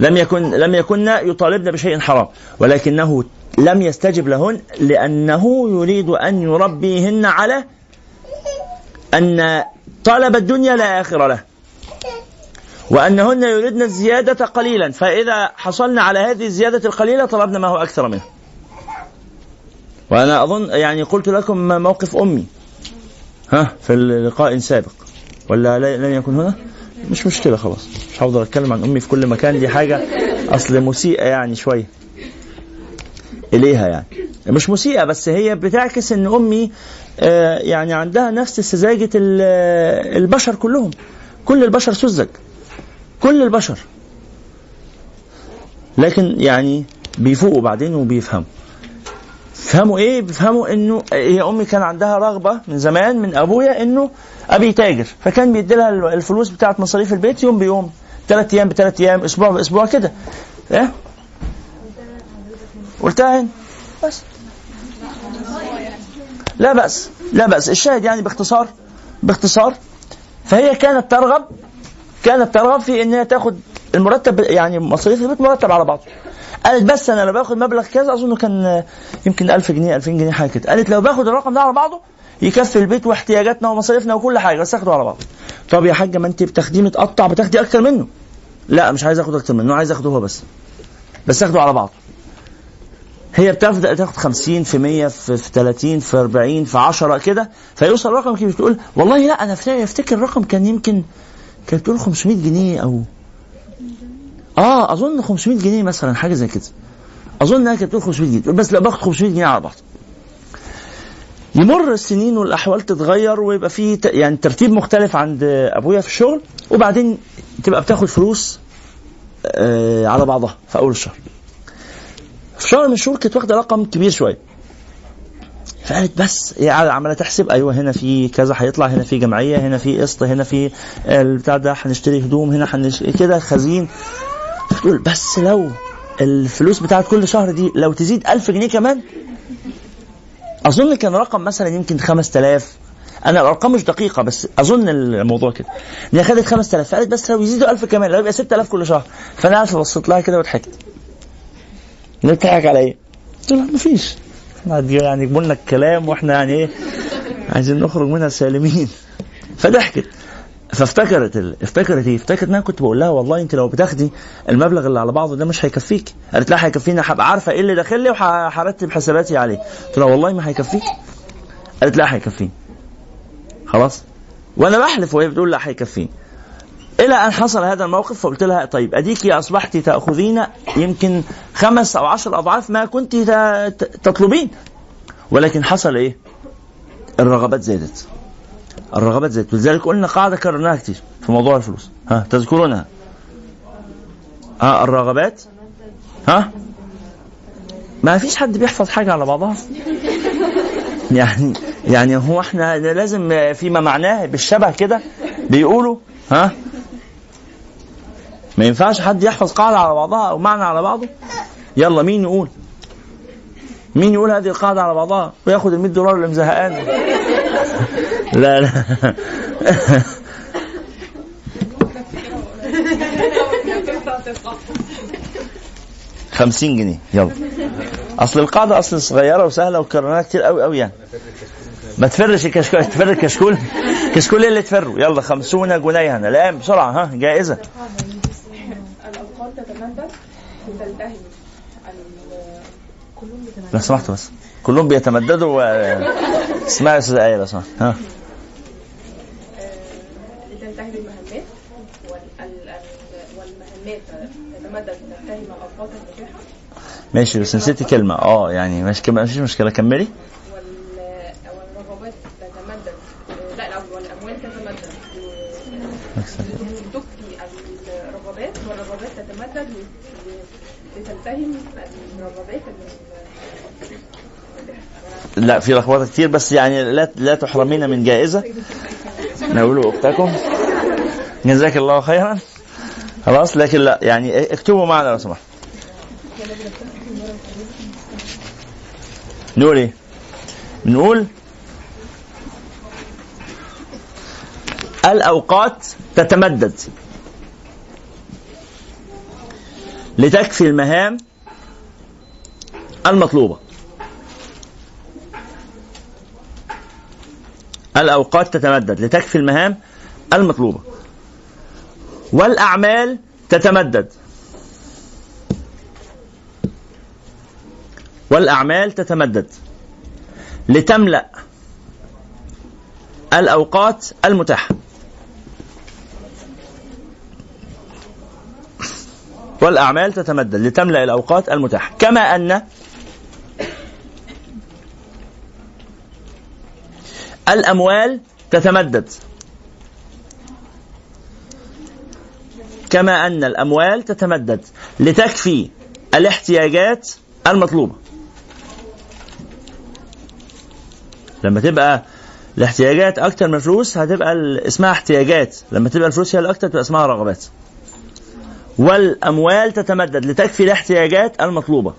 لم يكن لم يكن يطالبن بشيء حرام. ولكنه لم يستجب لهن لأنه يريد أن يربيهن على أن طلب الدنيا لا آخر له. وأنهن يريدن الزيادة قليلا. فإذا حصلنا على هذه الزيادة القليلة طلبنا ما هو أكثر منه. وأنا أظن يعني قلت لكم موقف أمي. ها؟ في اللقاء سابق. ولا لن يكن هنا؟ مش مشكلة خلاص. مش هفضل أتكلم عن أمي في كل مكان دي حاجة أصل مسيئة يعني شوية. إليها يعني. مش مسيئة بس هي بتعكس إن أمي آه يعني عندها نفس سذاجة البشر كلهم. كل البشر سذج. كل البشر. لكن يعني بيفوقوا بعدين وبيفهموا. فهموا إيه؟ بيفهموا إنه هي أمي كان عندها رغبة من زمان من أبويا إنه أبي تاجر. فكان بيدي لها الفلوس بتاعه مصاريف البيت يوم بيوم. ثلاث أيام بثلاث أيام أسبوع بأسبوع كده. إيه؟ قلتها هنا بس. لا بأس لا بأس. الشاهد يعني باختصار باختصار. فهي كانت ترغب كانت ترغب في ان هي تاخد المرتب يعني مصاريف البيت مرتب على بعضه. قالت بس أنا لو باخد مبلغ كذا أظن كان يمكن 1000 جنيه 2000 جنيه حاجة كده. قالت لو باخد الرقم ده على بعضه يكفي البيت واحتياجاتنا ومصاريفنا وكل حاجة بس اخده على بعضه. طب يا حاجة ما أنت بتاخديه متقطع بتاخدي أكتر منه. لا مش عايز أخد أكتر منه عايز أخده هو بس. بس اخده على بعضه. هي بتاخد تاخد 50 في 100 في 30 في 40 في 10 كده فيوصل رقم كده بتقول والله لا أنا أفتكر الرقم كان يمكن كانت بتقول 500 جنيه أو آه أظن 500 جنيه مثلا حاجة زي كده. أظن إنها كانت بتقول 500 جنيه. بس لا باخد 500 جنيه على بعض. يمر السنين والأحوال تتغير ويبقى في يعني ترتيب مختلف عند أبويا في الشغل وبعدين تبقى بتاخد فلوس آه على بعضها في أول الشهر. في شهر من الشهور كانت واخدة رقم كبير شوية. فقالت بس هي عمالة تحسب أيوه هنا في كذا هيطلع هنا في جمعية هنا في قسط هنا في البتاع ده هنشتري هدوم هنا هنشتري كده خزين. تقول بس لو الفلوس بتاعت كل شهر دي لو تزيد ألف جنيه كمان أظن كان رقم مثلا يمكن 5000 أنا الأرقام مش دقيقة بس أظن الموضوع كده. إن هي خدت 5000 فقالت بس لو يزيدوا 1000 كمان لو يبقى 6000 كل شهر. فأنا عارف بصيت لها كده وضحكت. بتضحك على إيه؟ قلت لها مفيش يعني لنا الكلام وإحنا يعني إيه عايزين نخرج منها سالمين. فضحكت. فافتكرت ال... افتكرت إيه؟ افتكرت إن أنا كنت بقول لها والله أنت لو بتاخدي المبلغ اللي على بعضه ده مش هيكفيك. قالت لا هيكفيني هبقى عارفة إيه اللي داخل لي وهرتب حساباتي عليه. قلت لها والله ما هيكفيك. قالت لا هيكفيني. خلاص؟ وأنا بحلف وهي بتقول لا هيكفيني. إلى أن حصل هذا الموقف فقلت لها طيب أديك اصبحت تأخذين يمكن خمس أو عشر أضعاف ما كنت تطلبين. ولكن حصل إيه؟ الرغبات زادت. الرغبات زادت. ولذلك قلنا قاعدة كررناها كتير في موضوع الفلوس. ها تذكرونها. ها الرغبات. ها؟ ما فيش حد بيحفظ حاجة على بعضها. يعني يعني هو إحنا لازم فيما معناه بالشبه كده بيقولوا ها؟ ما ينفعش حد يحفظ قاعدة على بعضها أو معنى على بعضه. يلا مين يقول؟ مين يقول هذه القاعدة على بعضها وياخد ال 100 دولار اللي مزهقانة؟ لا لا. خمسين جنيه. يلا. أصل القاعدة أصل صغيرة وسهلة وكررناها كتير قوي قوي يعني. ما تفرش الكشكول تفر الكشكول. كشكول إيه اللي تفره يلا خمسون جنيها الان بسرعة ها جائزة. لو سمحت بس. كلهم بيتمددوا و... اسمعي يا أستاذ إيه لو سمحت ها. لتنتهي بالمهمات والمهمات تتمدد وتنتهي مع الاوقات المتاحة. ماشي بس نسيتي كلمة. آه يعني ماشي كم... مفيش مشكلة كملي والرغبات تتمدد لا والاموال تتمدد تكفي الرغبات والرغبات تتمدد لتنتهي الرغبات لا في لخبطه كتير بس يعني لا لا تحرمين من جائزة. نقول اختكم جزاك الله خيرا. خلاص لكن لا يعني اكتبوا معنا لو سمحت. نقول إيه؟ نقول الأوقات تتمدد لتكفي المهام المطلوبة. الأوقات تتمدد لتكفي المهام المطلوبة. والأعمال تتمدد. والأعمال تتمدد لتملأ الأوقات المتاحة. والأعمال تتمدد لتملأ الأوقات المتاحة. كما أن الأموال تتمدد. كما أن الأموال تتمدد لتكفي الاحتياجات المطلوبة. لما تبقى الاحتياجات أكتر من الفلوس هتبقى اسمها احتياجات. لما تبقى الفلوس هي الأكتر تبقى اسمها رغبات. والأموال تتمدد لتكفي الاحتياجات المطلوبة.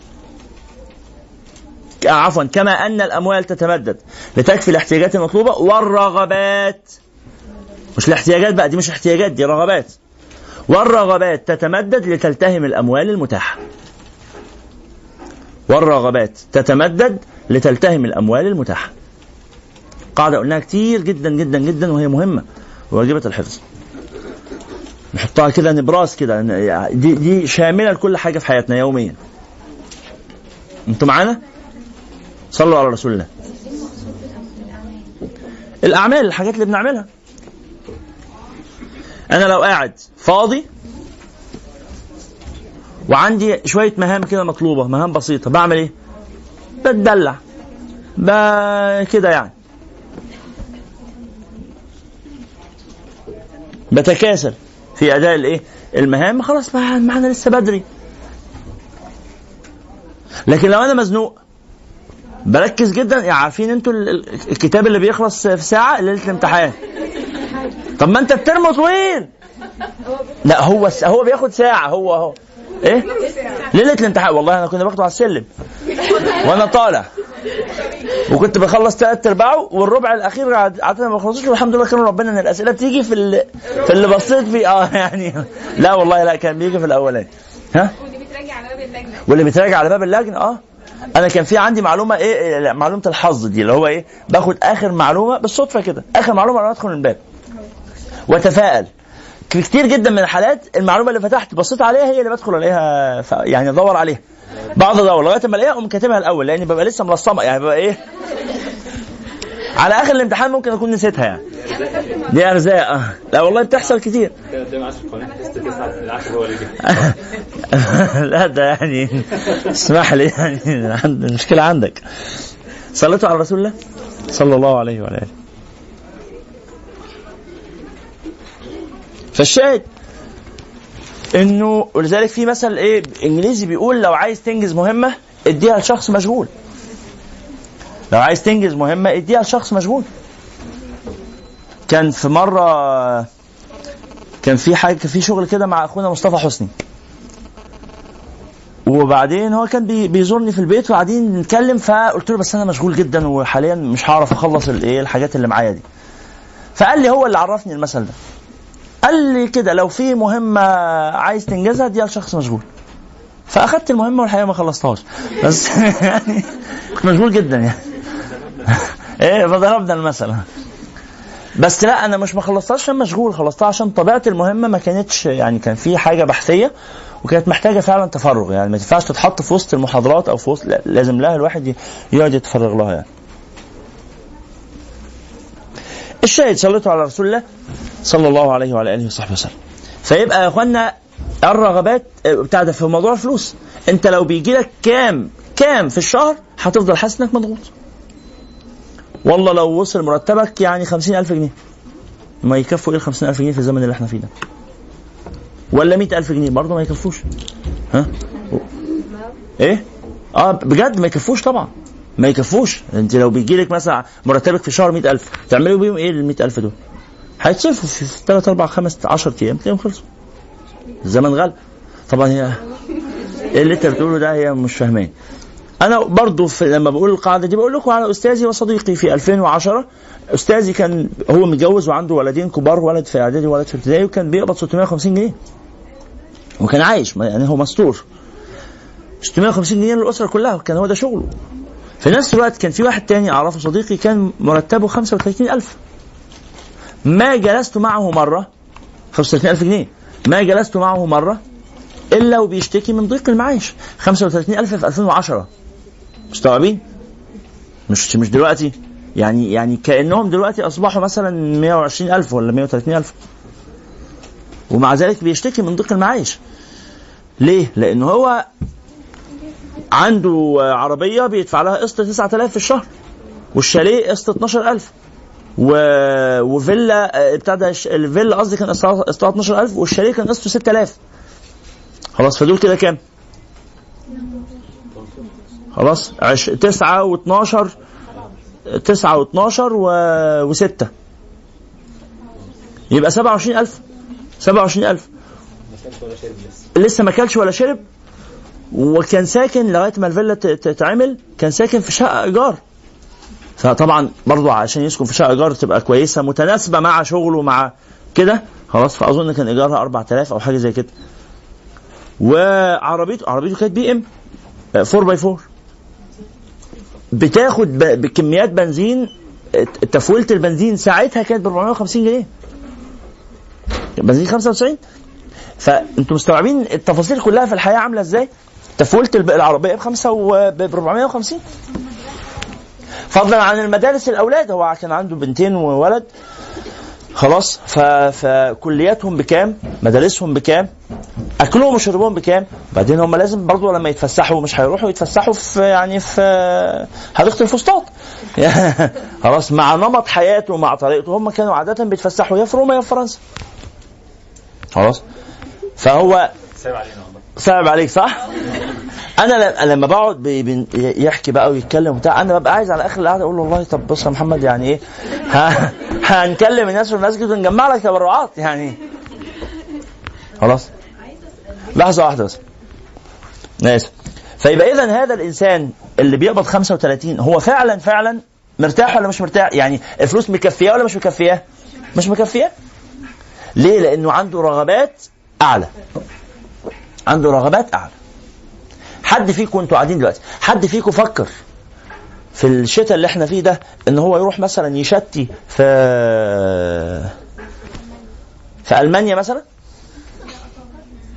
عفوا كما أن الأموال تتمدد لتكفي الاحتياجات المطلوبة والرغبات. مش الاحتياجات بقى دي مش احتياجات دي رغبات. والرغبات تتمدد لتلتهم الأموال المتاحة. والرغبات تتمدد لتلتهم الأموال المتاحة. قاعدة قلناها كتير جدا جدا جدا وهي مهمة واجبة الحفظ. نحطها كده نبراس كده دي دي شاملة لكل حاجة في حياتنا يوميا. أنتوا معانا؟ صلوا على رسول الله الأعمال الحاجات اللي بنعملها. أنا لو قاعد فاضي وعندي شوية مهام كده مطلوبة مهام بسيطة بعمل إيه؟ بتدلع. كده يعني. بتكاسل في أداء الإيه؟ المهام. خلاص معنا لسه بدري. لكن لو أنا مزنوق بركز جدا. يعني عارفين أنتوا الكتاب اللي بيخلص في ساعة؟ ليلة الامتحان. طب ما انت الترم طويل. لا هو هو بياخد ساعة. هو اهو إيه؟ ليلة الامتحان. والله أنا كنت باخده على السلم. وأنا طالع. وكنت بخلص ثلاث أرباعه والربع الأخير عاده ما بخلصوش والحمد لله كان ربنا إن الأسئلة بتيجي في ال... في اللي بصيت فيه. آه يعني. لا والله لا كان بيجي في الأولاني. ها؟ واللي بتراجع على باب اللجنة. واللي بيتراجع على باب اللجنة. آه. أنا كان في عندي معلومة إيه لا، معلومة الحظ دي اللي هو إيه باخد آخر معلومة بالصدفة كده آخر معلومة أنا ادخل من الباب واتفائل في كتير جدا من الحالات المعلومة اللي فتحت بصيت عليها هي اللي بدخل الاقيها. يعني ادور عليها بعض ادور لغاية ما ألاقيها أقوم كاتبها الأول لأني ببقى لسه ملصمة يعني ببقى إيه على آخر الامتحان ممكن أكون نسيتها يعني. دي أرزاق آه. لا والله بتحصل كتير. قدام 10 قوانين تست 9 العشر هو اللي جه لا ده يعني اسمح لي يعني المشكلة عندك. صليتوا على رسول الله؟ صلى الله عليه وعلى آله. فالشاهد إنه ولذلك في مثل إيه إنجليزي بيقول لو عايز تنجز مهمة اديها لشخص مشغول. لو عايز تنجز مهمة اديها لشخص مشغول. كان في مرة كان في كان في شغل كده مع أخونا مصطفى حسني. وبعدين هو كان بي- بيزورني في البيت وقاعدين نتكلم فقلت له بس أنا مشغول جدا وحاليا مش هعرف أخلص الايه الحاجات اللي معايا دي. فقال لي هو اللي عرفني المثل ده. قال لي كده لو في مهمة عايز تنجزها دي شخص مشغول. فأخدت المهمة والحقيقة ما خلصتهاش. بس يعني مشغول جدا يعني. إيه فضربنا المثل بس لا أنا مش ما خلصتهاش عشان مشغول خلصتها عشان طبيعه المهمة ما كانتش يعني كان في حاجة بحثية وكانت محتاجة فعلا تفرغ يعني ما ينفعش تتحط في وسط المحاضرات أو في وسط لا لازم لها الواحد يقعد يتفرغ لها يعني. الشاهد صليتوا على رسول الله صلى الله عليه وعلى آله وصحبه وسلم. فيبقى يا إخوانا الرغبات آه، بتاع ده في موضوع الفلوس أنت لو بيجي لك كام كام في الشهر هتفضل حاسس إنك مضغوط. والله لو وصل مرتبك يعني خمسين ألف جنيه. ما يكفوا إيه الخمسين ألف جنيه في الزمن اللي إحنا فيه ده؟ ولا مئة ألف جنيه؟ برضه ما يكفوش. ها؟ إيه؟ آه بجد ما يكفوش طبعا. ما يكفوش. أنت لو بيجي لك مثلا مرتبك في شهر مئة ألف تعملوا بيهم إيه ال ألف دول؟ هيتصرفوا في 3 4 5 10 أيام تلاقيهم خلصوا. الزمن غلب طبعا هي إيه اللي أنت بتقوله ده هي مش فاهمين. أنا برضو لما بقول القاعدة دي بقول لكم على أستاذي وصديقي في 2010 أستاذي كان هو متجوز وعنده ولدين كبار ولد في إعدادي وولد في ابتدائي وكان بيقبض 650 جنيه. وكان عايش يعني هو مستور. 650 جنيه للأسرة كلها كان هو ده شغله. في نفس الوقت كان في واحد تاني أعرفه صديقي كان مرتبه 35000 ما جلست معه مرة 35000 جنيه. ما جلست معه مرة إلا وبيشتكي من ضيق المعيش 35000 في 2010 مستوعبين؟ مش مش دلوقتي يعني يعني كأنهم دلوقتي أصبحوا مثلا 120000 ولا 130000 ومع ذلك بيشتكي من ضيق المعيش ليه؟ لأن هو عنده عربية بيدفع لها قسط 9000 في الشهر والشاليه قسط 12000 و... وفيلا آه، ده الش- الفيلا قصدي كان قسطها 12000 والشاليه كان قسطه 6000 خلاص فدول كده كام؟ خلاص عش... تسعة واتناشر تسعة واتناشر و... وستة. يبقى سبعة وعشرين ألف. سبعة وعشرين ألف. لسه ما كلش ولا شرب وكان ساكن لغاية ما الفيلا تتعمل كان ساكن في شقة إيجار. فطبعا برضو عشان يسكن في شقة إيجار تبقى كويسة متناسبة مع شغله مع كده. خلاص فأظن كان إيجارها 4000 أو حاجة زي كده. وعربيته عربيته كانت بي إم 4 باي 4 بتاخد ب- بكميات بنزين تفويلة البنزين ساعتها كانت ب 450 جنيه. بنزين 95 فأنتوا مستوعبين التفاصيل كلها في الحياة عاملة إزاي؟ الب- العربية بخمسه ب 450 فضلا عن المدارس الأولاد هو كان عنده بنتين وولد خلاص. فكلياتهم بكام؟ مدارسهم بكام؟ أكلهم وشربهم بكام؟ بعدين هم لازم برضو لما يتفسحوا مش هيروحوا يتفسحوا في يعني في حديقة الفسطاط. خلاص مع نمط حياته ومع طريقته. هم كانوا عادة بيتفسحوا يا في روما يا في فرنسا. خلاص؟ فهو صعب عليك صح؟ أنا لما بقعد يحكي بقى ويتكلم وبتاع أنا ببقى عايز على آخر القعدة أقول له والله طب بص يا محمد يعني إيه هنكلم الناس في المسجد ونجمع لك تبرعات يعني خلاص لحظة واحدة بس اسف فيبقى اذا هذا الإنسان اللي بيقبض 35 هو فعلا فعلا مرتاح ولا مش مرتاح؟ يعني الفلوس مكفيه ولا مش مكفيه؟ مش مكفيه؟ ليه؟ لأنه عنده رغبات أعلى. عنده رغبات أعلى. حد فيكم أنتوا قاعدين دلوقتي، حد فيكم فكر في الشتاء اللي إحنا فيه ده إن هو يروح مثلا يشتي في في ألمانيا مثلا؟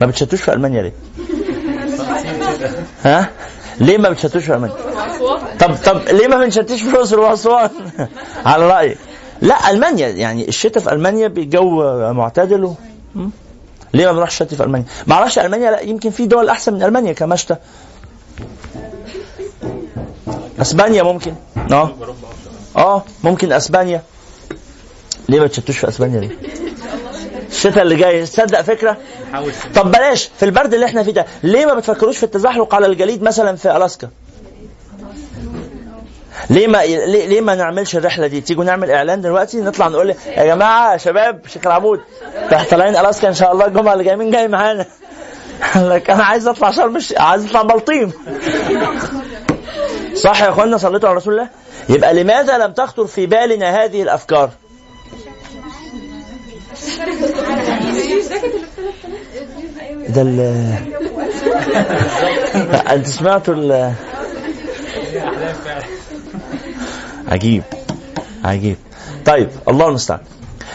ما بتشتوش في ألمانيا ليه؟ ها؟ ليه ما بتشتوش في ألمانيا؟ طب طب ليه ما بنشتيش في الاقصر وأسوان؟ على رأيك لا ألمانيا يعني الشتاء في ألمانيا بالجو معتدل و... ليه ما بنروحش شتي في ألمانيا؟ ما أعرفش ألمانيا لا يمكن في دول أحسن من ألمانيا كمشتى. أسبانيا ممكن. آه. آه ممكن أسبانيا. ليه ما تشتوش في أسبانيا ليه؟ الشتاء اللي جاي تصدق فكرة؟ طب بلاش في البرد اللي إحنا فيه ده ليه ما بتفكروش في التزحلق على الجليد مثلا في ألاسكا؟ ليه ما ليه, ليه ما نعملش الرحلة دي؟ تيجوا نعمل إعلان دلوقتي؟ نطلع نقول يا جماعة شباب شيخ العمود طالعين الاسكا إن شاء الله الجمعة اللي جاية مين جاي معانا؟ لك أنا عايز أطلع شرم الش... عايز أطلع بلطيم. صح يا اخوانا صليتوا على رسول الله؟ يبقى لماذا لم تخطر في بالنا هذه الأفكار؟ ده ال أنت سمعتوا ال عجيب. عجيب. طيب الله المستعان.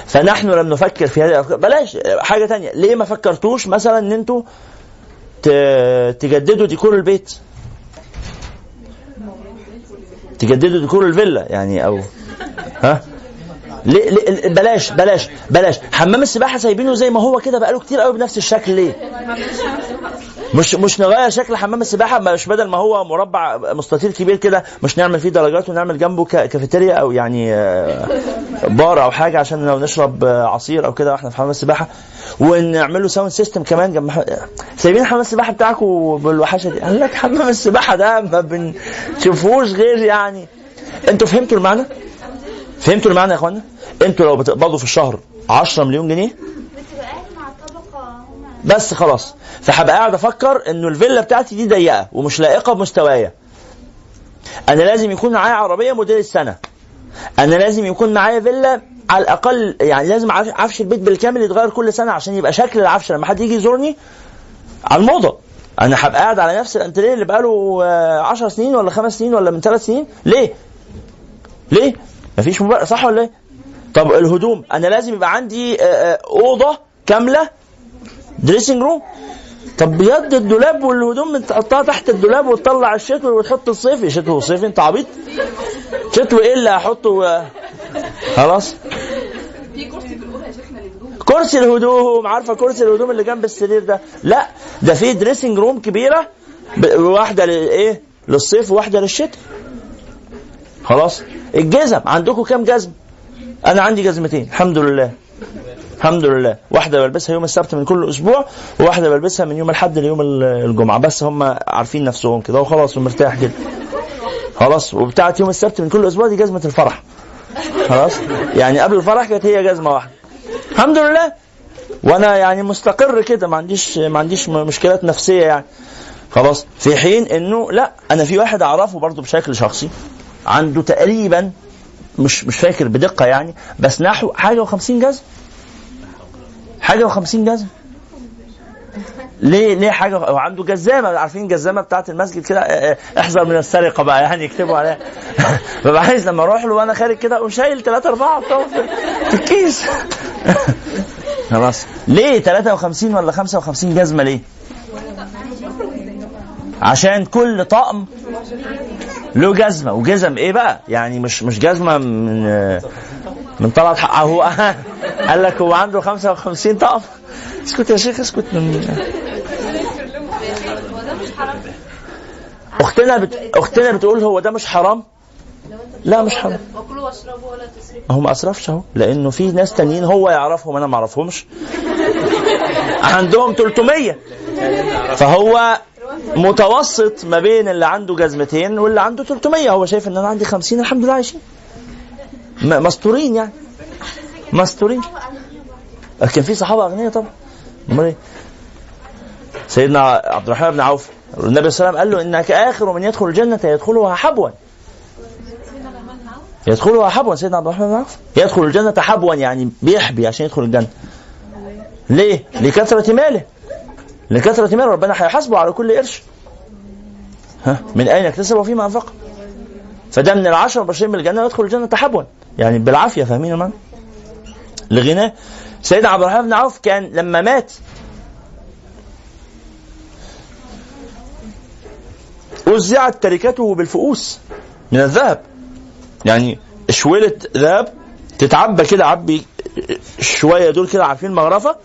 فنحن لم نفكر في هذه الأفكار. بلاش حاجة تانية. ليه ما فكرتوش مثلا إن أنتوا تجددوا ديكور البيت؟ تجددوا ديكور الفيلا يعني أو ها؟ ليه, ليه بلاش بلاش بلاش. حمام السباحة سايبينه زي ما هو كده بقاله كتير قوي بنفس الشكل. ليه؟ مش مش نغير شكل حمام السباحة مش بدل ما هو مربع مستطيل كبير كده مش نعمل فيه درجات ونعمل جنبه كافيتيريا أو يعني آه، بار أو حاجة عشان لو نشرب آه، عصير أو كده وإحنا في حمام السباحة. ونعمل له sound system كمان جنب سايبين حمام السباحة بتاعكم بالوحشة دي. قال لك حمام السباحة ده ما بنشوفوش غير يعني. أنتوا فهمتوا المعنى؟ فهمتوا المعنى يا اخوانا؟ أنتوا لو بتقبضوا في الشهر 10 مليون جنيه بس خلاص فهبقى قاعد أفكر إنه الفيلا بتاعتي دي ضيقة ومش لائقة بمستوايا أنا لازم يكون معايا عربية موديل السنة أنا لازم يكون معايا فيلا على الأقل يعني لازم عفش عفش البيت بالكامل يتغير كل سنة عشان يبقى شكل العفش لما حد يجي يزورني على الموضة أنا هبقى قاعد على نفس الأنتريه اللي بقاله 10 سنين ولا خمس سنين ولا من ثلاث سنين ليه؟ ليه؟ مفيش مبرر صح ولا إيه؟ طب الهدوم أنا لازم يبقى عندي آه، آه، أوضة كاملة dressing room طب بيد الدولاب والهدوم تحطها تحت الدولاب وتطلع الشتوي وتحط الصيفي شتوي وصيفي أنت عبيط؟ شتوي إيه اللي هحطه؟ آه، خلاص. كرسي الهدوم عارفة كرسي الهدوم اللي جنب السرير ده؟ لا ده في dressing room كبيرة واحدة للايه للصيف وواحدة للشتاء خلاص؟ الجزم عندكم كام جزم؟ أنا عندي جزمتين الحمد لله. الحمد لله. واحدة بلبسها يوم السبت من كل أسبوع وواحدة بلبسها من يوم الأحد ليوم ال- الجمعة. بس هم عارفين نفسهم كده وخلاص ومرتاح كده خلاص؟ وبتاعت يوم السبت من كل أسبوع دي جزمة الفرح. خلاص؟ يعني قبل الفرح كانت هي جزمة واحدة. الحمد لله. وأنا يعني مستقر كده ما عنديش ما عنديش مشكلات نفسية يعني. خلاص؟ في حين إنه لا أنا في واحد أعرفه برضه بشكل شخصي. عنده تقريبا مش مش فاكر بدقة يعني بس نحو حاجة و50 جزم حاجة و50 جزم ليه ليه حاجة وعنده جزامه عارفين الجزامه بتاعت المسجد كده؟ آه، آه، احذر من السرقة بقى يعني يكتبوا عليها. ببقى عايز لما أروح له وأنا خارج كده اقوم شايل ثلاثة أربعة في- في الكيس. خلاص. ليه 53 ولا 55 جزمه ليه؟ عشان كل طقم له جزمة وجزم إيه بقى؟ يعني مش مش جزمة من من طلعت حق هو قال لك هو عنده 55 طقم. اسكت يا شيخ اسكت. من أختنا بت... أختنا بتقول هو ده مش حرام؟ لا مش حرام. وكلوا واشربوا ولا تسرفوا هو ما أسرفش أهو لأنه في ناس تانيين هو يعرفهم أنا ما أعرفهمش. عندهم 300 فهو متوسط ما بين اللي عنده جزمتين واللي عنده 300 هو شايف إن أنا عندي 50 الحمد لله عايشين. مستورين يعني. مستورين. كان في صحابة اغنياء طبعا. أمال إيه؟ سيدنا عبد الرحمن بن عوف. النبي صلى الله عليه وسلم قال له إنك آخر من يدخل الجنة يدخلها حبوا. يدخلها حبوا. سيدنا عبد الرحمن بن عوف. يدخل الجنة حبوا يعني بيحبي عشان يدخل الجنة. ليه؟ لكثرة ماله. لكثرة ماله ربنا هيحاسبه على كل قرش. ها؟ من أين اكتسب وفيما أنفق؟ فده من العشر المبشرين بالجنة يدخل الجنة حبوا يعني بالعافية فاهمين المعنى؟ لغناه سيدنا عبد الرحمن بن عوف كان لما مات وزعت تركته بالفؤوس من الذهب. يعني شويلة ذهب تتعبى كده عبي شوية دول كده عارفين المغرفه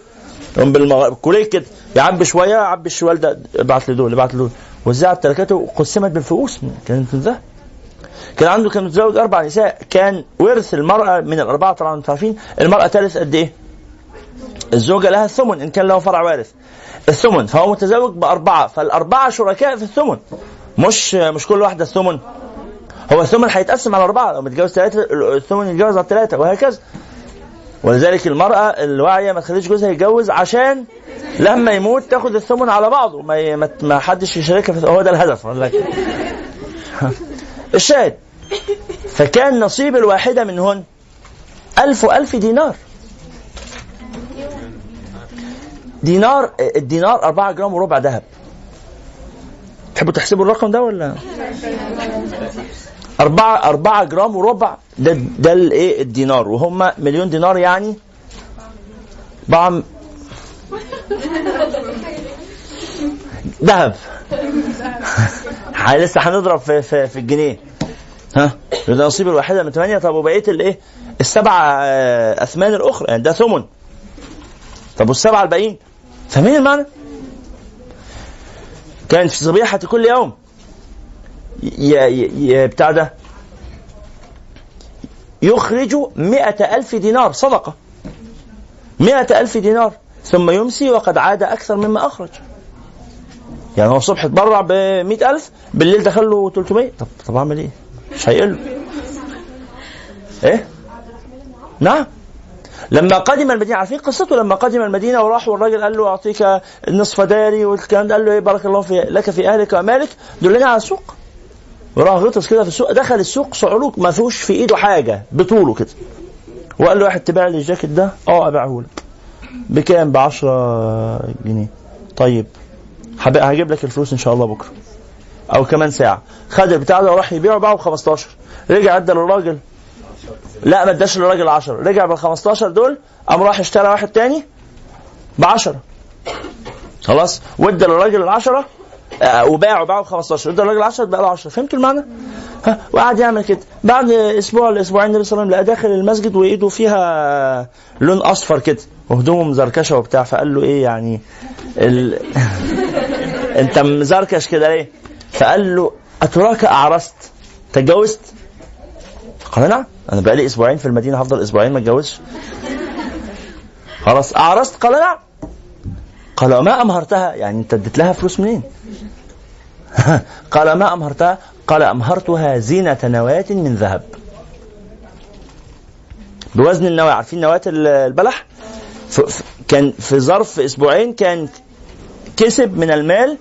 يقوم بالمغ- بالكوليك كده. يعبي شوية يعبي الشوال ده ابعت لي دول ابعت لي دول وزعت تركته وقسمت بالفؤوس. كانت الذهب كان عنده كان متزوج أربع نساء. كان ورث المرأة من الأربعة طبعا أنتم عارفين. المرأة ترث قد إيه؟ الزوجة لها الثمن. إن كان له فرع وارث. الثمن. فهو متزوج بأربعة. فالأربعة شركاء في الثمن. مش مش كل واحدة الثمن. هو الثمن هيتقسم على أربعة. لو متجوز ثلاثة الثمن يتجوز على ثلاثة وهكذا. ولذلك المرأة الواعية ما تخليش جوزها يتجوز عشان لما يموت تاخد الثمن على بعضه. ما ما- حدش يشاركها هو ده الهدف. الشاهد. فكان نصيب الواحدة منهن ألف وألف دينار. دينار الدينار أربعة جرام وربع ذهب. تحبوا تحسبوا الرقم ده ولا؟ أربعة أربعة جرام وربع. ده ده الإيه؟ الدينار. وهم مليون دينار يعني؟ بعم ذهب. ح- لسه هنضرب في, في, في الجنيه. ها؟ ده نصيب الواحدة من ثمانية طب وبقية الإيه؟ السبع آه، أثمان الأخرى. يعني ده ثمن. طب والسبعة الباقيين؟ فاهمين المعنى؟ كان في صبيحة كل يوم. بتاع ده. يخرج مئة ألف دينار صدقة. مئة ألف دينار. ثم يمسي وقد عاد أكثر مما أخرج. يعني هو الصبح اتبرع ب ألف بالليل دخل له 300 طب طب أعمل إيه؟ مش هيقل. إيه؟ نعم. لما قدم المدينة عارفين قصته؟ لما قدم المدينة وراح والراجل قال له أعطيك النصف داري والكلام ده قال له إيه بارك الله في لك في أهلك ومالك دلني على السوق وراح غطس كده في السوق دخل السوق صعلوك ما فيهوش في إيده حاجة بطوله كده. وقال له واحد تبيع لي الجاكيت ده؟ آه ابيعه لك بكام؟ ب 10 جنيه. طيب هجيب لك الفلوس إن شاء الله بكرة. أو كمان ساعة. خد البتاع ده وراح يبيعه باعه ب 15 رجع أدى للراجل. لا ما اداش للراجل 10 رجع بال 15 دول قام راح اشترى واحد تاني ب 10 خلاص؟ وادى للراجل ال 10 آه، وباعوا باعوا ب 15 ادى الراجل 10 بقى له 10 فهمتوا المعنى؟ ها؟ وقعد يعمل كده. بعد أسبوع لاسبوعين النبي صلى الله عليه وسلم لقى داخل المسجد وإيده فيها لون أصفر كده وهدومه مزركشة وبتاع. فقال له إيه يعني؟ ال... أنت مزركش كده ليه؟ فقال له أتراك أعرست؟ تجوزت؟ قال نعم. أنا بقالي أسبوعين في المدينة هفضل أسبوعين ما أتجوزش. خلاص أعرست؟ قال نعم. قال وما أمهرتها يعني أنت اديت لها فلوس منين؟ قال ما أمهرتها؟ قال أمهرتها زينة نواة من ذهب. بوزن النواة، عارفين نواة ال- البلح؟ كان في ظرف أسبوعين كان كسب من المال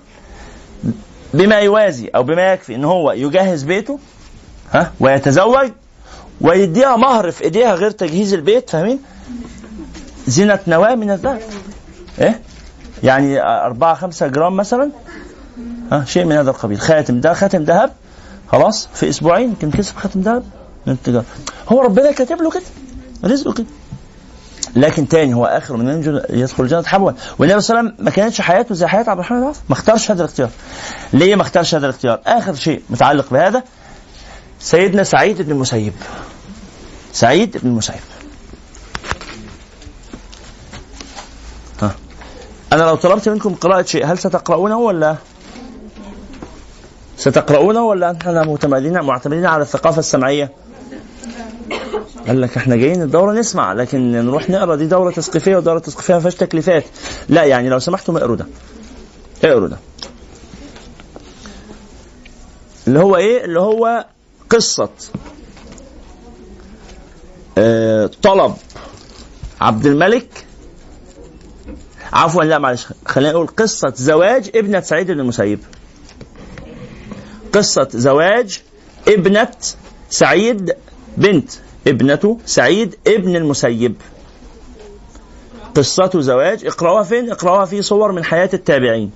بما يوازي أو بما يكفي إن هو يجهز بيته ها ويتزوج ويديها مهر في إيديها غير تجهيز البيت فاهمين؟ زينة نواة من الذهب. إيه؟ يعني أربعة خمسة جرام مثلا؟ ها شيء من هذا القبيل. خاتم ده خاتم ذهب خلاص في أسبوعين يمكن كسب خاتم ذهب من التجاره هو ربنا كاتب له كده رزقه كده. لكن تاني هو آخر من ينجو يدخل الجنة حبوا والنبي صلى الله عليه وسلم ما كانتش حياته زي حياة عبد الرحمن ما اختارش هذا الاختيار. ليه ما اختارش هذا الاختيار؟ آخر شيء متعلق بهذا سيدنا سعيد بن المسيب سعيد بن المسيب أنا لو طلبت منكم قراءة شيء هل ستقرؤونه ولا ستقرؤونه ولا إحنا معتمدين معتمدين على الثقافة السمعية؟ قال لك إحنا جايين الدورة نسمع لكن نروح نقرأ دي دورة تثقيفية ودورة تثقيفية ما فيهاش تكليفات. لا يعني لو سمحتم اقروا ده. اقروا ده. اللي هو إيه؟ اللي هو قصة آه طلب عبد الملك عفوا لا معلش خلينا نقول قصة زواج ابنة سعيد بن المسيب. قصة زواج ابنة سعيد بنت ابنة سعيد ابن المسيب قصة زواج اقرأوها فين؟ اقرأوها في صور من حياة التابعين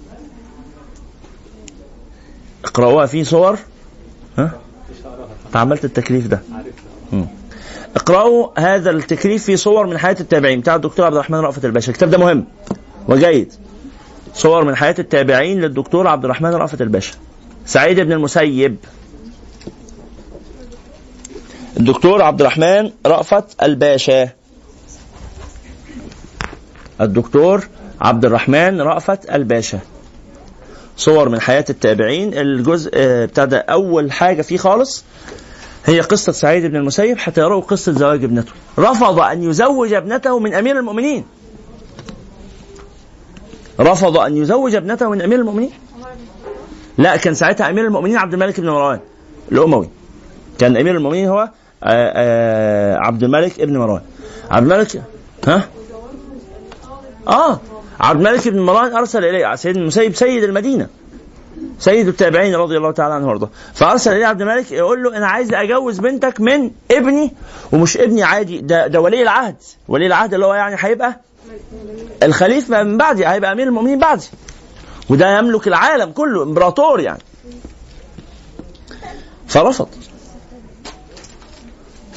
اقرأوها في صور ها؟ عملت التكليف ده. اقرأوا هذا التكليف في صور من حياة التابعين بتاع الدكتور عبد الرحمن رأفت الباشا الكتاب ده مهم وجيد. صور من حياة التابعين للدكتور عبد الرحمن رأفت الباشا. سعيد بن المسيب. الدكتور عبد الرحمن رأفت الباشا. الدكتور عبد الرحمن رأفت الباشا. صور من حياة التابعين. الجزء آه، بتاع ده أول حاجة فيه خالص هي قصة سعيد بن المسيب حتى يروا قصة زواج ابنته. رفض أن يزوج ابنته من أمير المؤمنين. رفض أن يزوج ابنته من أمير المؤمنين؟ لا كان ساعتها أمير المؤمنين عبد الملك بن مروان الأموي. كان أمير المؤمنين هو آه، آه، عبد الملك بن مروان. عبد الملك ها؟ آه عبد الملك بن مروان أرسل إليه سيد المسيب سيد المدينة. سيد التابعين رضي الله تعالى عنه وارضاه فأرسل إليه عبد الملك يقول له أنا عايز أجوز بنتك من ابني ومش ابني عادي ده ده ولي العهد. ولي العهد اللي هو يعني هيبقى الخليفة من بعدي هيبقى أمير المؤمنين بعدي وده يملك العالم كله إمبراطور يعني فرفض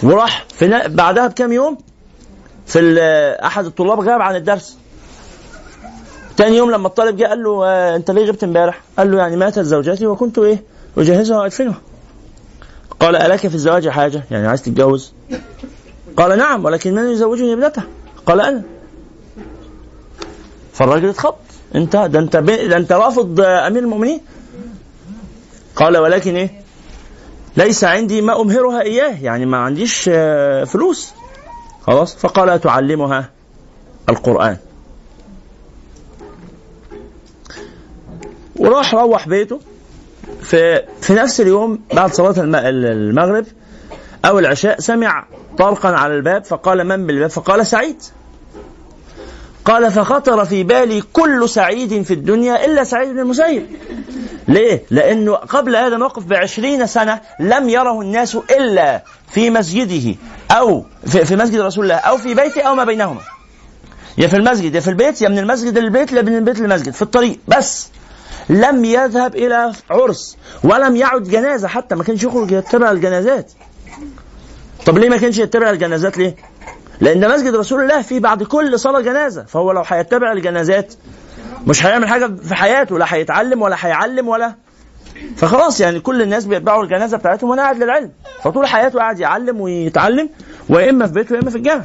وراح في بعدها بكام يوم في أحد الطلاب غاب عن الدرس تاني يوم لما الطالب جه قال له آه أنت ليه غبت امبارح؟ قال له يعني ماتت زوجتي وكنت إيه؟ أجهزها وأدفنها. قال الك في الزواج حاجة؟ يعني عايز تتجوز؟ قال نعم ولكن من يزوجني ابنته؟ قال أنا. فالراجل اتخض انت ده انت ده انت رافض امير المؤمنين؟ قال ولكن إيه؟ ليس عندي ما أمهرها إياه يعني ما عنديش آه، فلوس. خلاص فقال تعلمها القرآن. وراح روح بيته في في نفس اليوم بعد الم- المغرب أو العشاء سمع طرقا على الباب فقال من بالباب فقال سعيد قال فخطر في بالي كل سعيد في الدنيا إلا سعيد بن المسيب. ليه؟ لأنه قبل هذا الموقف بعشرين سنة لم يره الناس إلا في مسجده أو في, مسجد رسول الله أو في بيته أو ما بينهما. يا في المسجد يا في البيت يا من المسجد للبيت لا من البيت للمسجد في الطريق بس. لم يذهب إلى عرس ولم يعد جنازة حتى ما كانش يخرج يتبع الجنازات. طب ليه ما كانش يتبع الجنازات ليه؟ لأن مسجد رسول الله فيه بعد كل صلاة جنازة. فهو لو هيتبع الجنازات مش هيعمل حاجة في حياته لا هيتعلم ولا هيعلم ولا. فخلاص يعني كل الناس بيتبعوا الجنازة بتاعتهم وأنا قاعد للعلم. فطول حياته قاعد يعلم ويتعلم وإما في بيته وإما في الجامع.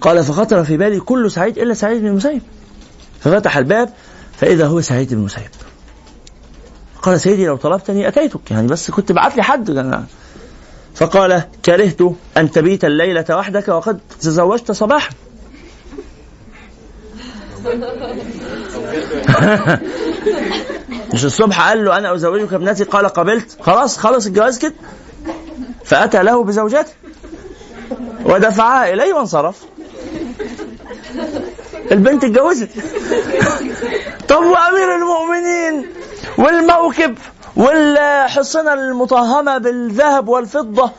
قال فخطر في بالي كل سعيد إلا سعيد بن المسيب. ففتح الباب فإذا هو سعيد بن المسيب. قال سيدي لو طلبتني أتيتك. يعني بس كنت بعت لي حد أنا فقال كرهت أن تبيت الليلة وحدك وقد تزوجت صباحا. مش الصبح؟ قال له أنا أزوجك ابنتي. قال قبلت. خلاص خلص الجواز كده. فأتى له بزوجته. ودفعها إليه وانصرف. البنت اتجوزت. طب وأمير المؤمنين؟ والموكب؟ والحصنة المطهمة بالذهب والفضة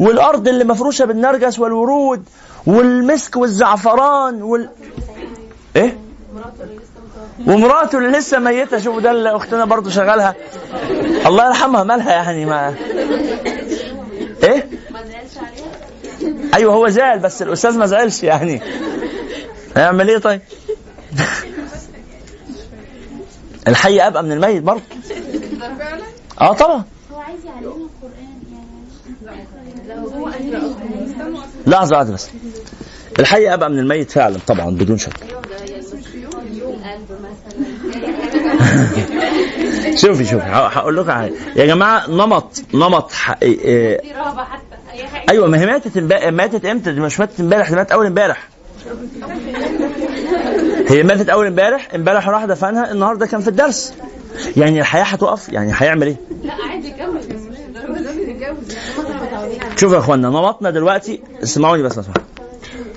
والأرض اللي مفروشة بالنرجس والورود والمسك والزعفران وال إيه؟ ومراته اللي لسه ميتة شوفوا ده اللي أختنا برضو شغالها الله يرحمها مالها يعني ما إيه؟ أيوه هو زعل بس الأستاذ ما زعلش يعني هيعمل إيه طيب؟ الحي أبقى من الميت برضه آه طبعا. هو عايز القرآن يعني لحظة واحدة بس. الحي أبقى من الميت فعلا طبعا بدون شك. شوفي شوفي هقول لكم حاجة. يا جماعة نمط نمط ح... إيه حاجة أيوه ما هي ماتت ماتت إمتى؟ دي مش ماتت امبارح دي ماتت أول امبارح. هي ماتت أول امبارح امبارح راح دفنها النهارده كان في الدرس. يعني الحياة هتقف؟ يعني هيعمل إيه؟ لا عادي شوفوا يا اخوانا نمطنا دلوقتي اسمعوني بس اسمعوا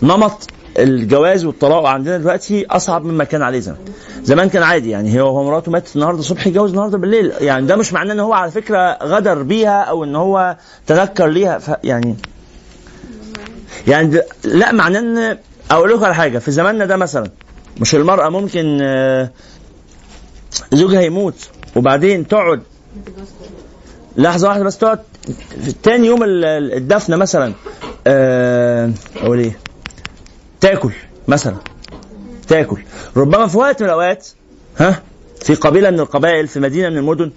نمط الجواز والطلاق عندنا دلوقتي أصعب مما كان عليه زمان. زمان كان عادي يعني هو هو مراته ماتت النهارده الصبح يتجوز النهارده بالليل. يعني ده مش معناه إن هو على فكرة غدر بيها أو إن هو تنكر ليها. ف يعني يعني لا معناه ان أقول لكم على حاجة في زماننا ده مثلا مش المرأة ممكن آه، زوجها يموت وبعدين تقعد. لحظة واحدة بس تقعد. تاني يوم ال- ال- الدفنة مثلا آه، أقول إيه؟ تاكل مثلا. تاكل. ربما في وقت من الأوقات ها في قبيلة من القبائل في مدينة من المدن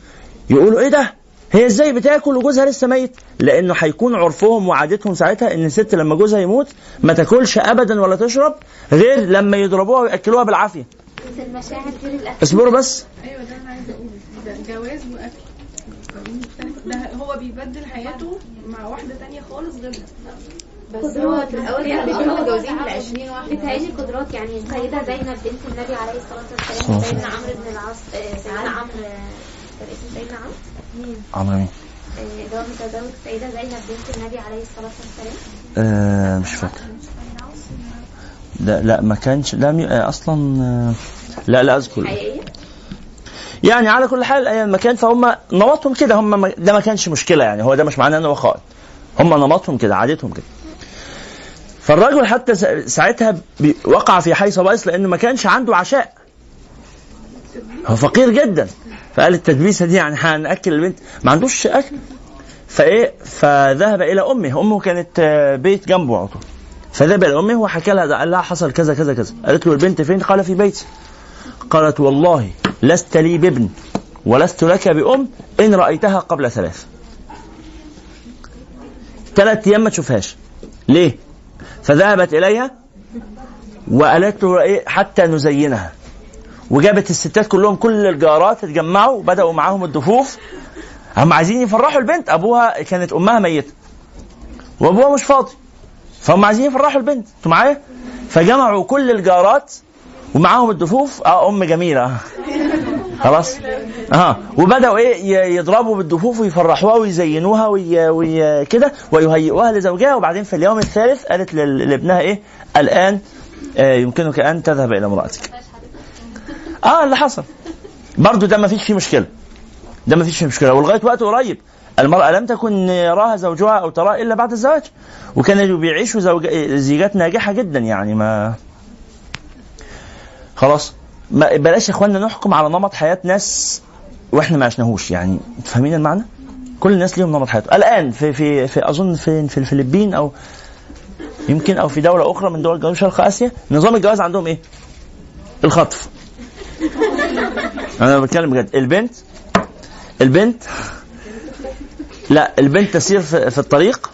يقولوا إيه ده؟ هي إزاي بتاكل وجوزها لسه ميت؟ لأنه هيكون عرفهم وعادتهم ساعتها إن الست لما جوزها يموت ما تاكلش ابدا ولا تشرب غير لما يضربوها ويأكلوها بالعافية. المشاعر غير الأكل. اصبروا بس. أيوه ده أنا عايزة أقوله. ده جواز وأكل. ده هو بيبدل حياته مع واحدة تانية خالص غيرها. بس هو في الأول كانوا بيكونوا متجوزين ل 20 واحدة. بتهيألي قدرات يعني السيده زينب بنت النبي عليه الصلاة والسلام سيدنا عمرو بن العاص آه، سيدنا عمرو آه، كان اسمه سيدنا عمرو؟ مين؟ عمرو مين؟ آه، اللي هو متزوج السيده زينب بنت النبي عليه الصلاة والسلام. آه مش فاكر لا لا ما كانش لا آه، أصلا آه، لا لا أذكر. يعني على كل حال ايا ما كان فهم نمطهم كده هم ده ما كانش مشكلة يعني هو ده مش معناه ان هو خائن. هم نمطهم كده عادتهم كده. فالرجل حتى سا- ساعتها وقع في حيث بائس لأنه ما كانش عنده عشاء. هو فقير جدا. فقال التدبيسة دي يعني هنأكل البنت. ما عندوش أكل. فإيه فذهب إلى أمه. أمه كانت آه، بيت جنبه على طول. فذهب إلى أمه وحكى لها قال لها حصل كذا كذا كذا. قالت له البنت فين؟ قال في بيتي. قالت والله لست لي بابن ولست لك بأم إن رأيتها قبل ثلاث. ثلاث أيام ما تشوفهاش. ليه؟ فذهبت إليها وقالت له إيه؟ حتى نزينها. وجابت الستات كلهم كل الجارات اتجمعوا وبدأوا معاهم الدفوف. هم عايزين يفرحوا البنت. أبوها كانت أمها ميتة. وأبوها مش فاضي. فهم عايزين يفرحوا البنت. أنتوا معايا؟ فجمعوا كل الجارات ومعاهم الدفوف. آه أم جميلة. آه. خلاص. آه. وبدأوا إيه؟ يضربوا بالدفوف ويفرحوها ويزينوها وي... وي... ويهيئوها لزوجها. وبعدين في اليوم الثالث قالت لل- لابنها إيه؟ الآن آه يمكنك أن تذهب إلى امرأتك. آه اللي حصل. برضو ده ما فيش فيه مشكلة. ده ما فيش فيه مشكلة. ولغاية وقت قريب. المرأة لم تكن يراها زوجها أو تراه إلا بعد الزواج وكانوا بيعيشوا زوج... زيجات ناجحة جدا يعني ما خلاص. ما بلاش يا اخوانا نحكم على نمط حياة ناس وإحنا ما عشناهوش يعني. فاهمين المعنى؟ كل الناس ليهم نمط حياته الآن في في, في أظن في في الفلبين أو يمكن أو في دولة أخرى من دول جنوب شرق آسيا. نظام الجواز عندهم إيه؟ الخطف. أنا بتكلم بجد. البنت البنت لا البنت تسير في, الطريق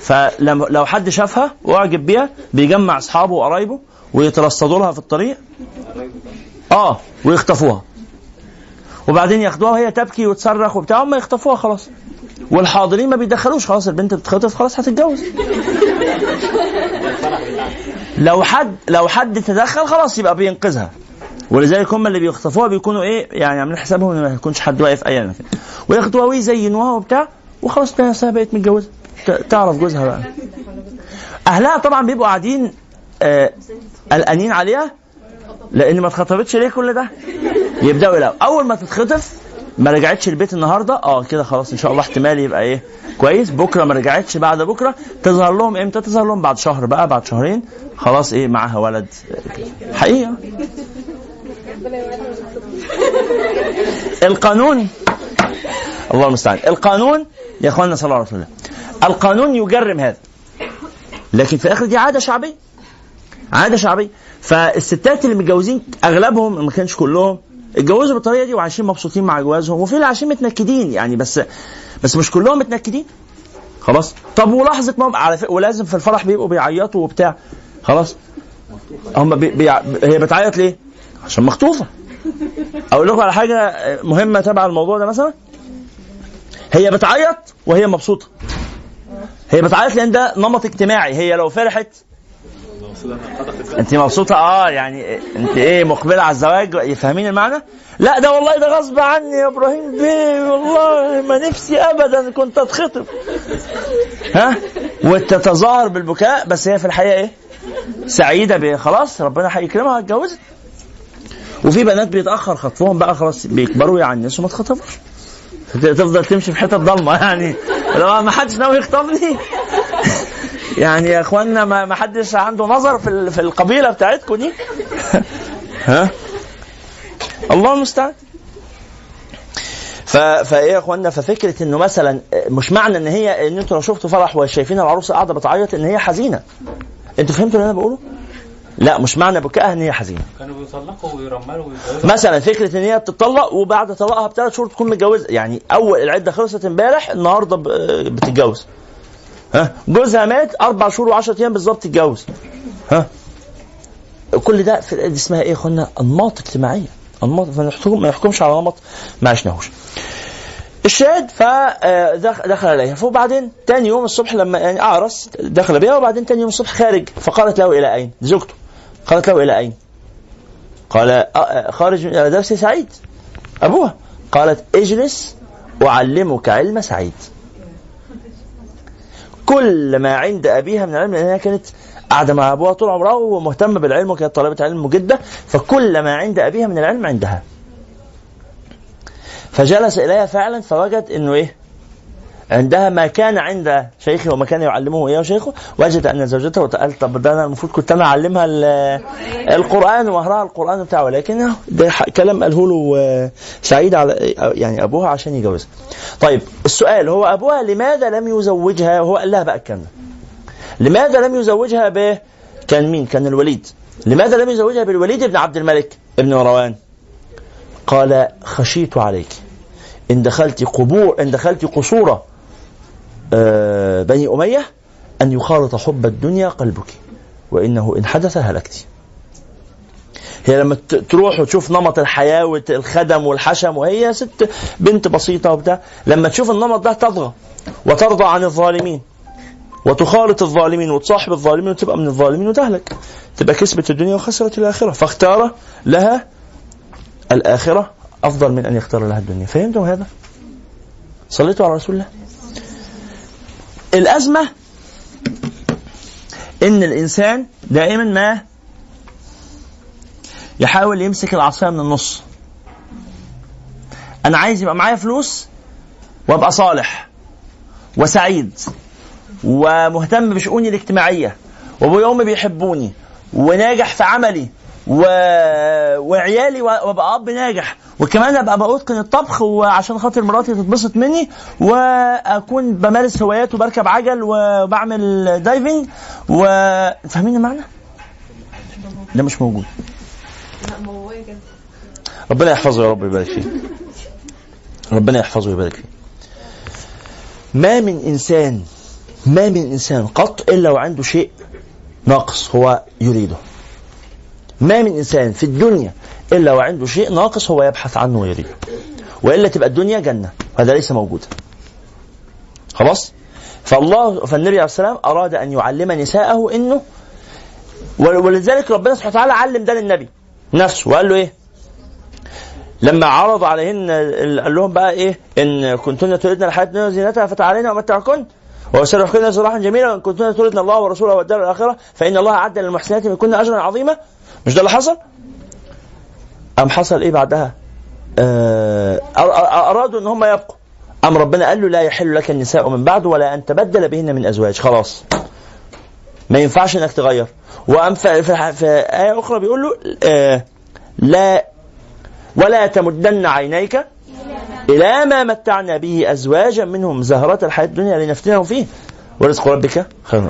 فلما لو حد شافها واعجب بيها بيجمع أصحابه وقرايبه ويترصدوا لها في الطريق. آه ويخطفوها. وبعدين ياخدوها وهي تبكي وتصرخ وبتاع هم يخطفوها خلاص. والحاضرين ما بيدخلوش خلاص البنت بتتخطف خلاص هتتجوز. لو حد لو حد تدخل خلاص يبقى بينقذها. ولذلك هم اللي بيخطفوها بيكونوا إيه؟ يعني عاملين حسابهم ان ما يكونش حد واقف أي مكان وياخدوها ويزينوها وبتاع وخلاص تلاقي نفسها بقت متجوزة. تعرف جوزها بقى. أهلها طبعا بيبقوا قاعدين آه، قلقانين عليها لأن ما اتخطبتش ليه كل ده؟ يبدأوا يلاقوا. أول ما تتخطف ما رجعتش البيت النهارده آه كده خلاص إن شاء الله احتمال يبقى إيه؟ كويس. بكرة ما رجعتش بعد بكرة. تظهر لهم إمتى؟ تظهر لهم بعد شهر بقى بعد شهرين. خلاص إيه معاها ولد. حقيقه القانون الله المستعان. القانون يا إخواننا صلى الله عليه وسلم. القانون يجرم هذا. لكن في الآخر دي عادة شعبية. عادة شعبية. فالستات اللي متجوزين أغلبهم ما كانش كلهم اتجوزوا بالطريقة دي وعايشين مبسوطين مع جوازهم. وفي اللي عايشين متنكدين يعني بس بس مش كلهم متنكدين. خلاص. طب ولحظه ما على ولازم في الفرح بيبقوا بيعيطوا وبتاع. خلاص. هم بي بي هي بتعيط ليه؟ عشان مخطوفة. أقول لكم على حاجة مهمة تبع الموضوع ده مثلا. هي بتعيط وهي مبسوطة. هي بتعيط لأن ده نمط اجتماعي. هي لو فرحت. أنت مبسوطة؟ آه يعني أنت إيه مقبلة على الزواج؟ فاهمين المعنى؟ لا ده والله ده غصب عني يا إبراهيم. بيه والله ما نفسي ابدا كنت اتخطب ها؟ وتتظاهر بالبكاء بس هي في الحقيقة إيه؟ سعيدة خلاص ربنا هيكرمها هتجوزها وفي بنات بيتأخر خطفهم بقى خلاص بيكبروا يعنسوا ما تخطبوش تفضل تمشي في حتت ضلمة يعني. لو ما حدش ناوي يخطبني يعني يا اخوانا ما حدش عنده نظر في في القبيلة بتاعتكم دي. ها؟ الله المستعان. فإيه يا اخوانا؟ ففكرة إنه مثلا مش معنى إن هي إن أنتوا لو شفتوا فرح وشايفين العروسة قاعدة بتعيط إن هي حزينة. أنتوا فهمتوا اللي أنا بقوله؟ لا مش معنى بكائها ان هي حزينه كانوا بيطلقوا ويرملوا ويتجوزوا. مثلا فكرة إن هي بتطلق وبعد طلاقها بثلاث شهور تكون متجوزة. يعني أول العدة خلصت امبارح النهارده بتتجوز. ها؟ جوزها مات أربع شهور و10 أيام بالظبط تتجوز. ها؟ كل ده في دي اسمها إيه يا اخوانا أنماط اجتماعية. أنماط ما نحكم ما نحكمش على نمط ما عشناهوش. الشاهد فدخل عليها. فوبعدين تاني يوم الصبح لما يعني أعرس دخل بها وبعدين تاني يوم الصبح خارج. فقالت له إلى أين؟ زوجته. قالت له إلى أين؟ قال آه، آه، خارج من درس سعيد. أبوها. قالت اجلس أعلمك علم سعيد. كل ما عند أبيها من العلم لأنها كانت قاعدة مع أبوها طول عمرها ومهتمة بالعلم وكانت طالبه علم جدا فكل ما عند أبيها من العلم عندها. فجلس إليها فعلا فوجد إنه إيه؟ عندها ما كان عند شيخه وما كان يعلمه إياه شيخه وجد أن زوجته قال طب ده أنا المفروض كنت أنا أعلمها ال- القرآن ومهرها القرآن بتاعه ولكن ده كلام قاله له آه، سعيد على يعني أبوها عشان يجوزها. طيب السؤال هو أبوها لماذا لم يزوجها وهو قال لها بقى الكلام ده. لماذا لم يزوجها ب كان مين؟ كان الوليد. لماذا لم يزوجها بالوليد بن عبد الملك ابن مروان؟ قال خشيت عليك إن دخلت قبور إن دخلت قصور آه، بني أمية أن يخالط حب الدنيا قلبك وإنه إن حدث هلكت. هي لما تروح وتشوف نمط الحياة والخدم والحشم وهي ست بنت بسيطة وبتاع لما تشوف النمط ده تطغى وترضى عن الظالمين وتخالط الظالمين وتصاحب الظالمين وتبقى من الظالمين وتهلك. تبقى كسبت الدنيا وخسرت الآخرة. فاختار لها الآخرة أفضل من أن يختار لها الدنيا. فهمتم هذا؟ صليتوا على رسول الله؟ الأزمة إن الإنسان دائما ما يحاول يمسك العصاية من النص. أنا عايز يبقى معايا فلوس وأبقى صالح وسعيد ومهتم بشؤوني الاجتماعية وأبويا وأمي بيحبوني وناجح في عملي و... وعيالي وأبقى أب ناجح. وكمان أبقى بتقن الطبخ وعشان خاطر مراتي تتبسط مني وأكون بمارس هوايات وبركب عجل وبعمل دايفنج و فاهمين المعنى؟ ده مش موجود. ربنا يحفظه يا رب ويبارك فيه ربنا يحفظه ويبارك فيه ما من إنسان ما من إنسان قط إلا وعنده شيء ناقص هو يريده. ما من إنسان في الدنيا إلا وعنده شيء ناقص هو يبحث عنه ويريده وإلا تبقى الدنيا جنة. وهذا ليس موجودا خلاص؟ فالله فالنبي عليه السلام أراد أن يعلم نساءه إنه ول- ولذلك ربنا سبحانه وتعالى علم ده للنبي نفسه وقال له إيه؟ لما عرض عليهن ال- قال لهم بقى إيه؟ إن كنتن تريدن الحياة الدنيا وزينتها فتعالينا امتعكن وسرحكن سراحا جميلا وإن كنتن تريدن الله ورسوله والدار الآخرة فإن الله أعد للمحسنات منكن أجرا عظيما. مش ده اللي حصل؟ أم حصل إيه بعدها؟ آه أر- أر- أرادوا إن هم يبقوا أم ربنا قال له لا يحل لك النساء من بعد ولا أن تبدل بهن من أزواج خلاص ما ينفعش إنك تغير وأم في, في, في آية أخرى بيقول له آه لا ولا تمدن عينيك إلى ما متعنا به أزواجا منهم زهرة الحياة الدنيا لنفتنهم فيه ورزق ربك خير.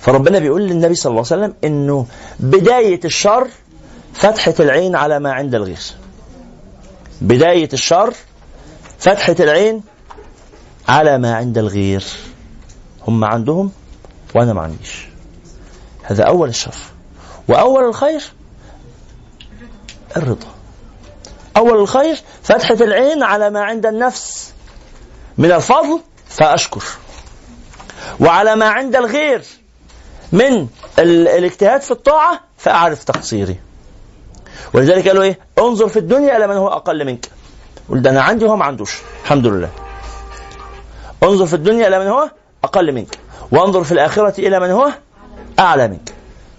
فربنا بيقول للنبي صلى الله عليه وسلم إنه بداية الشر فتحة العين على ما عند الغير. بداية الشر فتحة العين على ما عند الغير. هم عندهم وأنا ما عنديش. هذا أول الشر. وأول الخير الرضا. أول الخير فتحة العين على ما عند النفس من الفضل فأشكر. وعلى ما عند الغير من ال- الاجتهاد في الطاعة فأعرف تقصيري. ولذلك قالوا إيه؟ انظر في الدنيا إلى من هو أقل منك. قل ده أنا عندي وهو ما عندوش. الحمد لله. انظر في الدنيا إلى من هو أقل منك. وانظر في الآخرة إلى من هو أعلى منك.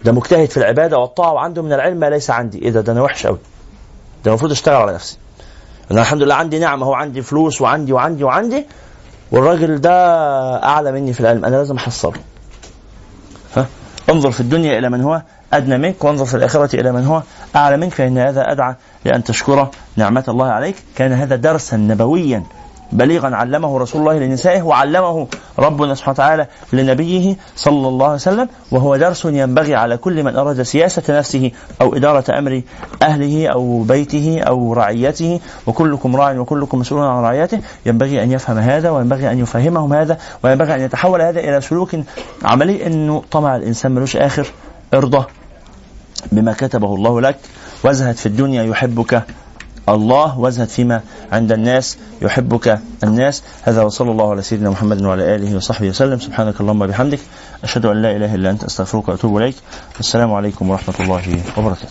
ده مجتهد في العبادة والطاعة وعنده من العلم ما ليس عندي. إيه ده؟ ده أنا وحش قوي ده المفروض أشتغل على نفسي. أنا الحمد لله عندي نعمة هو عندي فلوس وعندي وعندي وعندي والراجل ده أعلى مني في العلم. أنا لازم أحصله. ها انظر في الدنيا إلى من هو أدنى منك وانظر في الآخرة إلى من هو أعلى منك فإن هذا أدعى لأن تشكر نعمة الله عليك. كان هذا درسا نبويا. بليغا علمه رسول الله لنسائه وعلمه ربنا سبحانه وتعالى لنبيه صلى الله عليه وسلم وهو درس ينبغي على كل من أراد سياسة نفسه أو إدارة أمر أهله أو بيته أو رعيته وكلكم راع وكلكم مسؤول عن رعيته. ينبغي أن يفهم هذا وينبغي أن يفهمهم هذا وينبغي أن يتحول هذا إلى سلوك عملي. انه طمع الإنسان ملوش آخر ارضى بما كتبه الله لك. وازهد في الدنيا يحبك الله وازهد فيما عند الناس يحبك الناس. هذا وصلى الله على سيدنا محمد وعلى آله وصحبه وسلم. سبحانك اللهم وبحمدك أشهد أن لا إله إلا أنت أستغفرك وأتوب إليك. السلام عليكم ورحمة الله وبركاته.